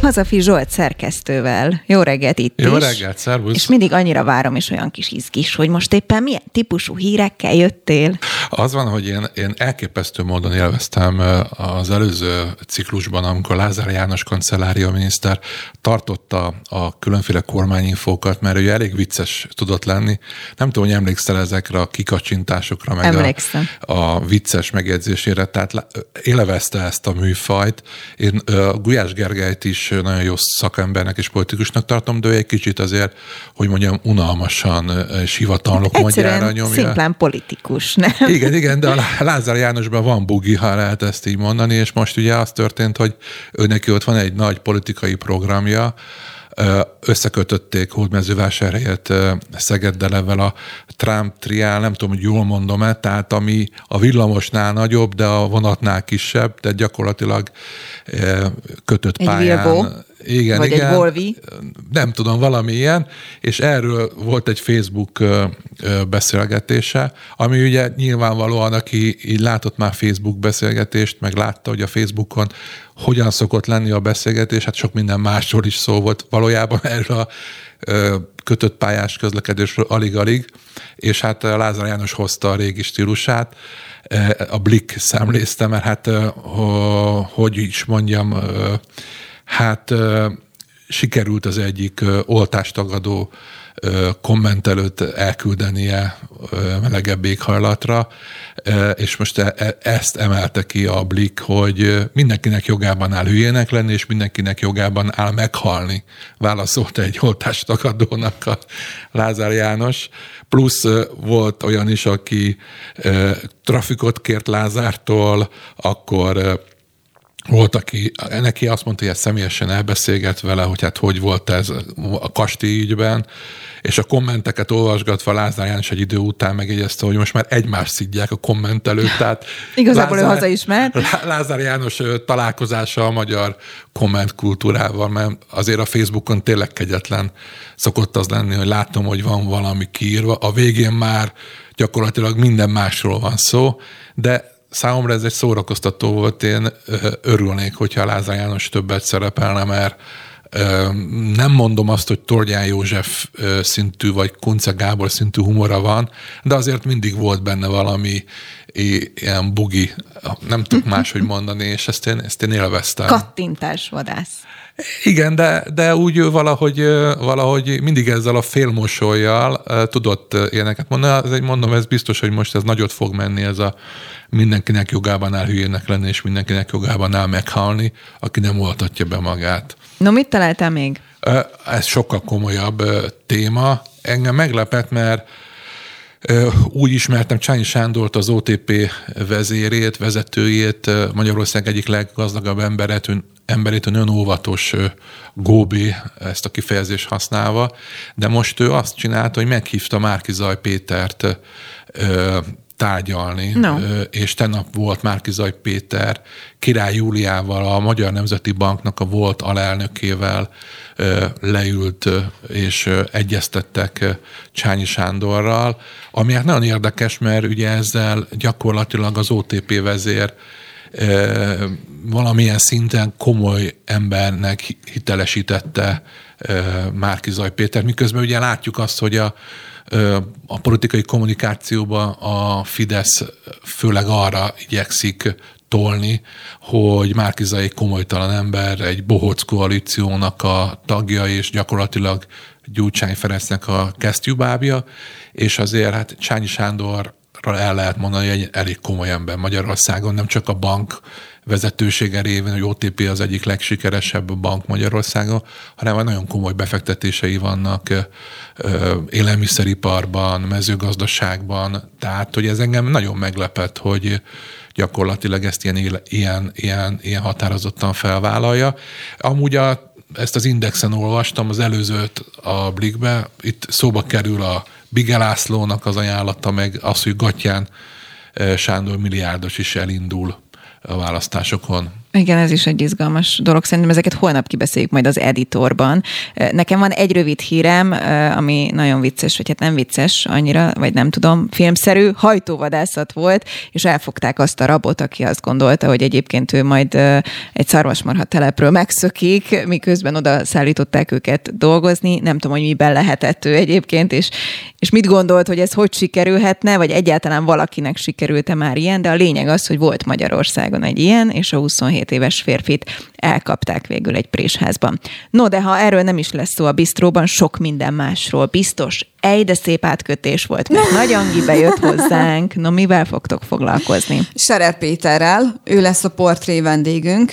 Hazafi Zsolt szerkesztővel. Jó reggelt itt Jó is. reggelt, szervusz. És mindig annyira várom, és olyan kis izgis, hogy most éppen milyen típusú hírekkel jöttél. Az van, hogy én, én elképesztő módon élveztem az előző ciklusban, amikor Lázár János kancellária miniszter tartotta a különféle kormányinfókat, mert ő elég vicces tudott lenni. Nem tudom, hogy emlékszel ezekre a kikacsintásokra, meg Emlékszem. a, a vicces megjegyzésére, tehát élvezte ezt a műfajt. Én Gulyás Gergelyt is nagyon jó szakembernek és politikusnak tartom, de ő egy kicsit azért, hogy mondjam, unalmasan és hivatalnok mondjára nyomja. szimplán politikus, nem? Igen, igen, de a Lázár Jánosban van bugi, ha lehet ezt így mondani, és most ugye az történt, hogy ő neki ott van egy nagy politikai programja, összekötötték Hódmezővásárhelyet Szegeddel ezzel a Trump triál, nem tudom, hogy jól mondom-e, tehát ami a villamosnál nagyobb, de a vonatnál kisebb, de gyakorlatilag kötött egy pályán. Vilbó. Igen, Vagy igen. egy Volvi. Nem tudom, valami ilyen, és erről volt egy Facebook beszélgetése, ami ugye nyilvánvalóan, aki így látott már Facebook beszélgetést, meg látta, hogy a Facebookon hogyan szokott lenni a beszélgetés, hát sok minden másról is szó volt valójában erről a kötött pályás közlekedésről alig-alig, és hát Lázár János hozta a régi stílusát, a Blick szemlézte, mert hát hogy is mondjam, hát sikerült az egyik oltástagadó kommentelőt elküldenie melegebb éghajlatra, és most e, ezt emelte ki a Blick, hogy mindenkinek jogában áll hülyének lenni, és mindenkinek jogában áll meghalni, válaszolta egy oltástagadónak a Lázár János. Plusz volt olyan is, aki trafikot kért Lázártól, akkor volt, aki neki azt mondta, hogy ezt személyesen elbeszélget vele, hogy hát hogy volt ez a kastély ügyben, és a kommenteket olvasgatva Lázár János egy idő után megjegyezte, hogy most már egymást szidják a kommentelőt, tehát Igazából Lázár, ő hazaismert. Lázár János találkozása a magyar kommentkultúrával, mert azért a Facebookon tényleg kegyetlen szokott az lenni, hogy látom, hogy van valami kiírva, a végén már gyakorlatilag minden másról van szó, de számomra ez egy szórakoztató volt, én örülnék, hogyha Lázár János többet szerepelne, mert nem mondom azt, hogy Tordján József szintű, vagy Kunce Gábor szintű humora van, de azért mindig volt benne valami ilyen bugi, nem tudok máshogy mondani, és ezt én, ezt én élveztem. Kattintás vadász. Igen, de, de úgy valahogy, valahogy mindig ezzel a félmosolyjal tudott ilyeneket mondani. Ez egy mondom, ez biztos, hogy most ez nagyot fog menni, ez a mindenkinek jogában áll hülyének lenni, és mindenkinek jogában áll meghalni, aki nem oltatja be magát. No, mit találtál még? Ez sokkal komolyabb téma. Engem meglepett, mert úgy ismertem Csányi Sándort, az OTP vezérét, vezetőjét, Magyarország egyik leggazdagabb emberet, emberét, nagyon óvatos Góbi ezt a kifejezést használva, de most ő azt csinálta, hogy meghívta Márki Zaj Pétert tárgyalni, no. és tegnap volt Márkizaj Péter Király Júliával, a Magyar Nemzeti Banknak a volt alelnökével leült és egyeztettek Csányi Sándorral, ami hát nagyon érdekes, mert ugye ezzel gyakorlatilag az OTP vezér valamilyen szinten komoly embernek hitelesítette Márkizaj Péter, miközben ugye látjuk azt, hogy a a politikai kommunikációban a Fidesz főleg arra igyekszik tolni, hogy Márkiza egy komolytalan ember, egy bohóc koalíciónak a tagja, és gyakorlatilag Gyurcsány Ferencnek a kesztyűbábja, és azért hát Csányi Sándor el lehet mondani, hogy egy elég komoly ember Magyarországon, nem csak a bank vezetősége révén, hogy OTP az egyik legsikeresebb bank Magyarországon, hanem nagyon komoly befektetései vannak élelmiszeriparban, mezőgazdaságban, tehát hogy ez engem nagyon meglepett, hogy gyakorlatilag ezt ilyen, ilyen, ilyen, ilyen határozottan felvállalja. Amúgy a, ezt az indexen olvastam, az előzőt a Blikbe, itt szóba kerül a Bigelászlónak az ajánlata, meg az, hogy Gatyán Sándor milliárdos is elindul a választásokon. Igen, ez is egy izgalmas dolog. Szerintem ezeket holnap kibeszéljük majd az editorban. Nekem van egy rövid hírem, ami nagyon vicces, vagy hát nem vicces annyira, vagy nem tudom, filmszerű, hajtóvadászat volt, és elfogták azt a rabot, aki azt gondolta, hogy egyébként ő majd egy szarvasmarha telepről megszökik, miközben oda szállították őket dolgozni. Nem tudom, hogy miben lehetett ő egyébként, és, és mit gondolt, hogy ez hogy sikerülhetne, vagy egyáltalán valakinek sikerült-e már ilyen, de a lényeg az, hogy volt Magyarországon egy ilyen, és a 27 27 éves férfit elkapták végül egy présházban. No, de ha erről nem is lesz szó a bistróban, sok minden másról biztos. Ej, de szép átkötés volt, mert Nagy Angi bejött hozzánk. No, mivel fogtok foglalkozni? Serer Péterrel, ő lesz a portré vendégünk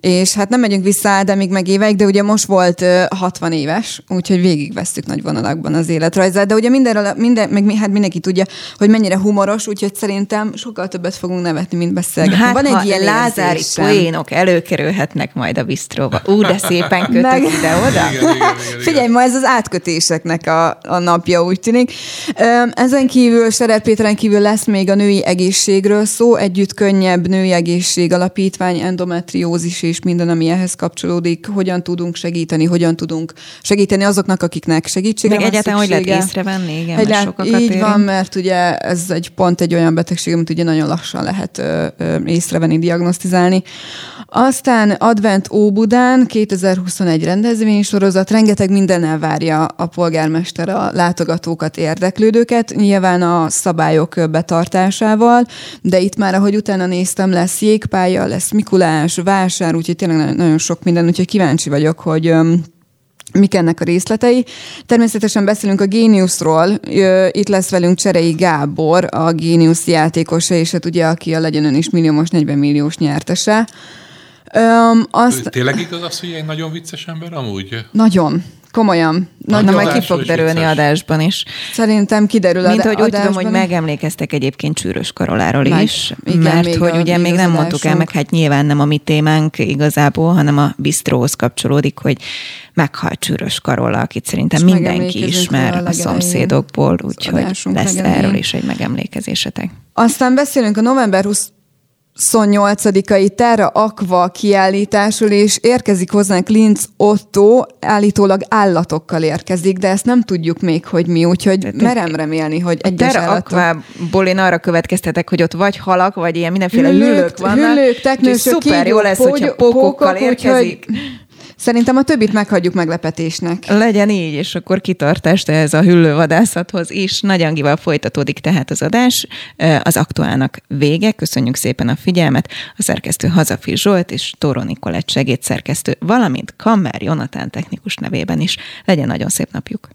és hát nem megyünk vissza de még meg éveik, de ugye most volt 60 éves, úgyhogy végigvesztük nagy vonalakban az életrajzát, de ugye mindenről, minden, meg hát mindenki tudja, hogy mennyire humoros, úgyhogy szerintem sokkal többet fogunk nevetni, mint beszélgetni. Hát, Van egy ilyen lázári poénok előkerülhetnek majd a bistróba. Ú, de szépen kötök meg... ide-oda. Figyelj, ma ez az átkötéseknek a, a napja, úgy tűnik. Ezen kívül, Serer Péteren kívül lesz még a női egészségről szó, együtt könnyebb női egészség alapítvány, endometriózis és minden, ami ehhez kapcsolódik, hogyan tudunk segíteni, hogyan tudunk segíteni azoknak, akiknek segítségre Meg egyáltalán hogy lehet észrevenni, igen, egy mert Így érint. van, mert ugye ez egy pont egy olyan betegség, amit ugye nagyon lassan lehet ö, ö, észrevenni, diagnosztizálni. Aztán Advent Óbudán 2021 rendezvénysorozat, rengeteg mindennel várja a polgármester a látogatókat, érdeklődőket, nyilván a szabályok betartásával, de itt már, ahogy utána néztem, lesz jégpálya, lesz Mikulás, vásár, úgyhogy tényleg nagyon sok minden, úgyhogy kíváncsi vagyok, hogy mik ennek a részletei. Természetesen beszélünk a Géniusról. Itt lesz velünk Cserei Gábor, a Génius játékosa, és hát ugye, aki a legyen ön is milliómos, 40 milliós nyertese. Um, azt... Tényleg igaz az, hogy egy nagyon vicces ember amúgy? Nagyon. Komolyan. Nagyon Na, majd ki fog derülni vicces. adásban is. Szerintem kiderül Mint hogy úgy tudom, hogy megemlékeztek egyébként Csűrös Karoláról Meg, is, igen, mert még hogy a, ugye még nem mondtuk el, meg hát nyilván nem a mi témánk igazából, hanem a bistróhoz kapcsolódik, hogy meghalt Csűrös Karola, akit szerintem És mindenki ismer a, a szomszédokból, úgyhogy lesz legelején. erről is egy megemlékezésetek. Aztán beszélünk a november 20 28-ai Terra Aqua kiállításról, és érkezik hozzánk Linz Otto, állítólag állatokkal érkezik, de ezt nem tudjuk még, hogy mi, úgyhogy merem remélni, hogy egy Terra Aqua-ból én arra következtetek, hogy ott vagy halak, vagy ilyen mindenféle hüllők, hüllők vannak. Hüllők, teknősök, szuper jó lesz, hogyha pókokkal érkezik. Úgyhogy Szerintem a többit meghagyjuk meglepetésnek. Legyen így, és akkor kitartást ehhez a hüllővadászathoz is. Nagy Angival folytatódik tehát az adás. Az aktuálnak vége. Köszönjük szépen a figyelmet. A szerkesztő Hazafi Zsolt és Tóró Nikolett segédszerkesztő, valamint Kammer Jonatán technikus nevében is. Legyen nagyon szép napjuk.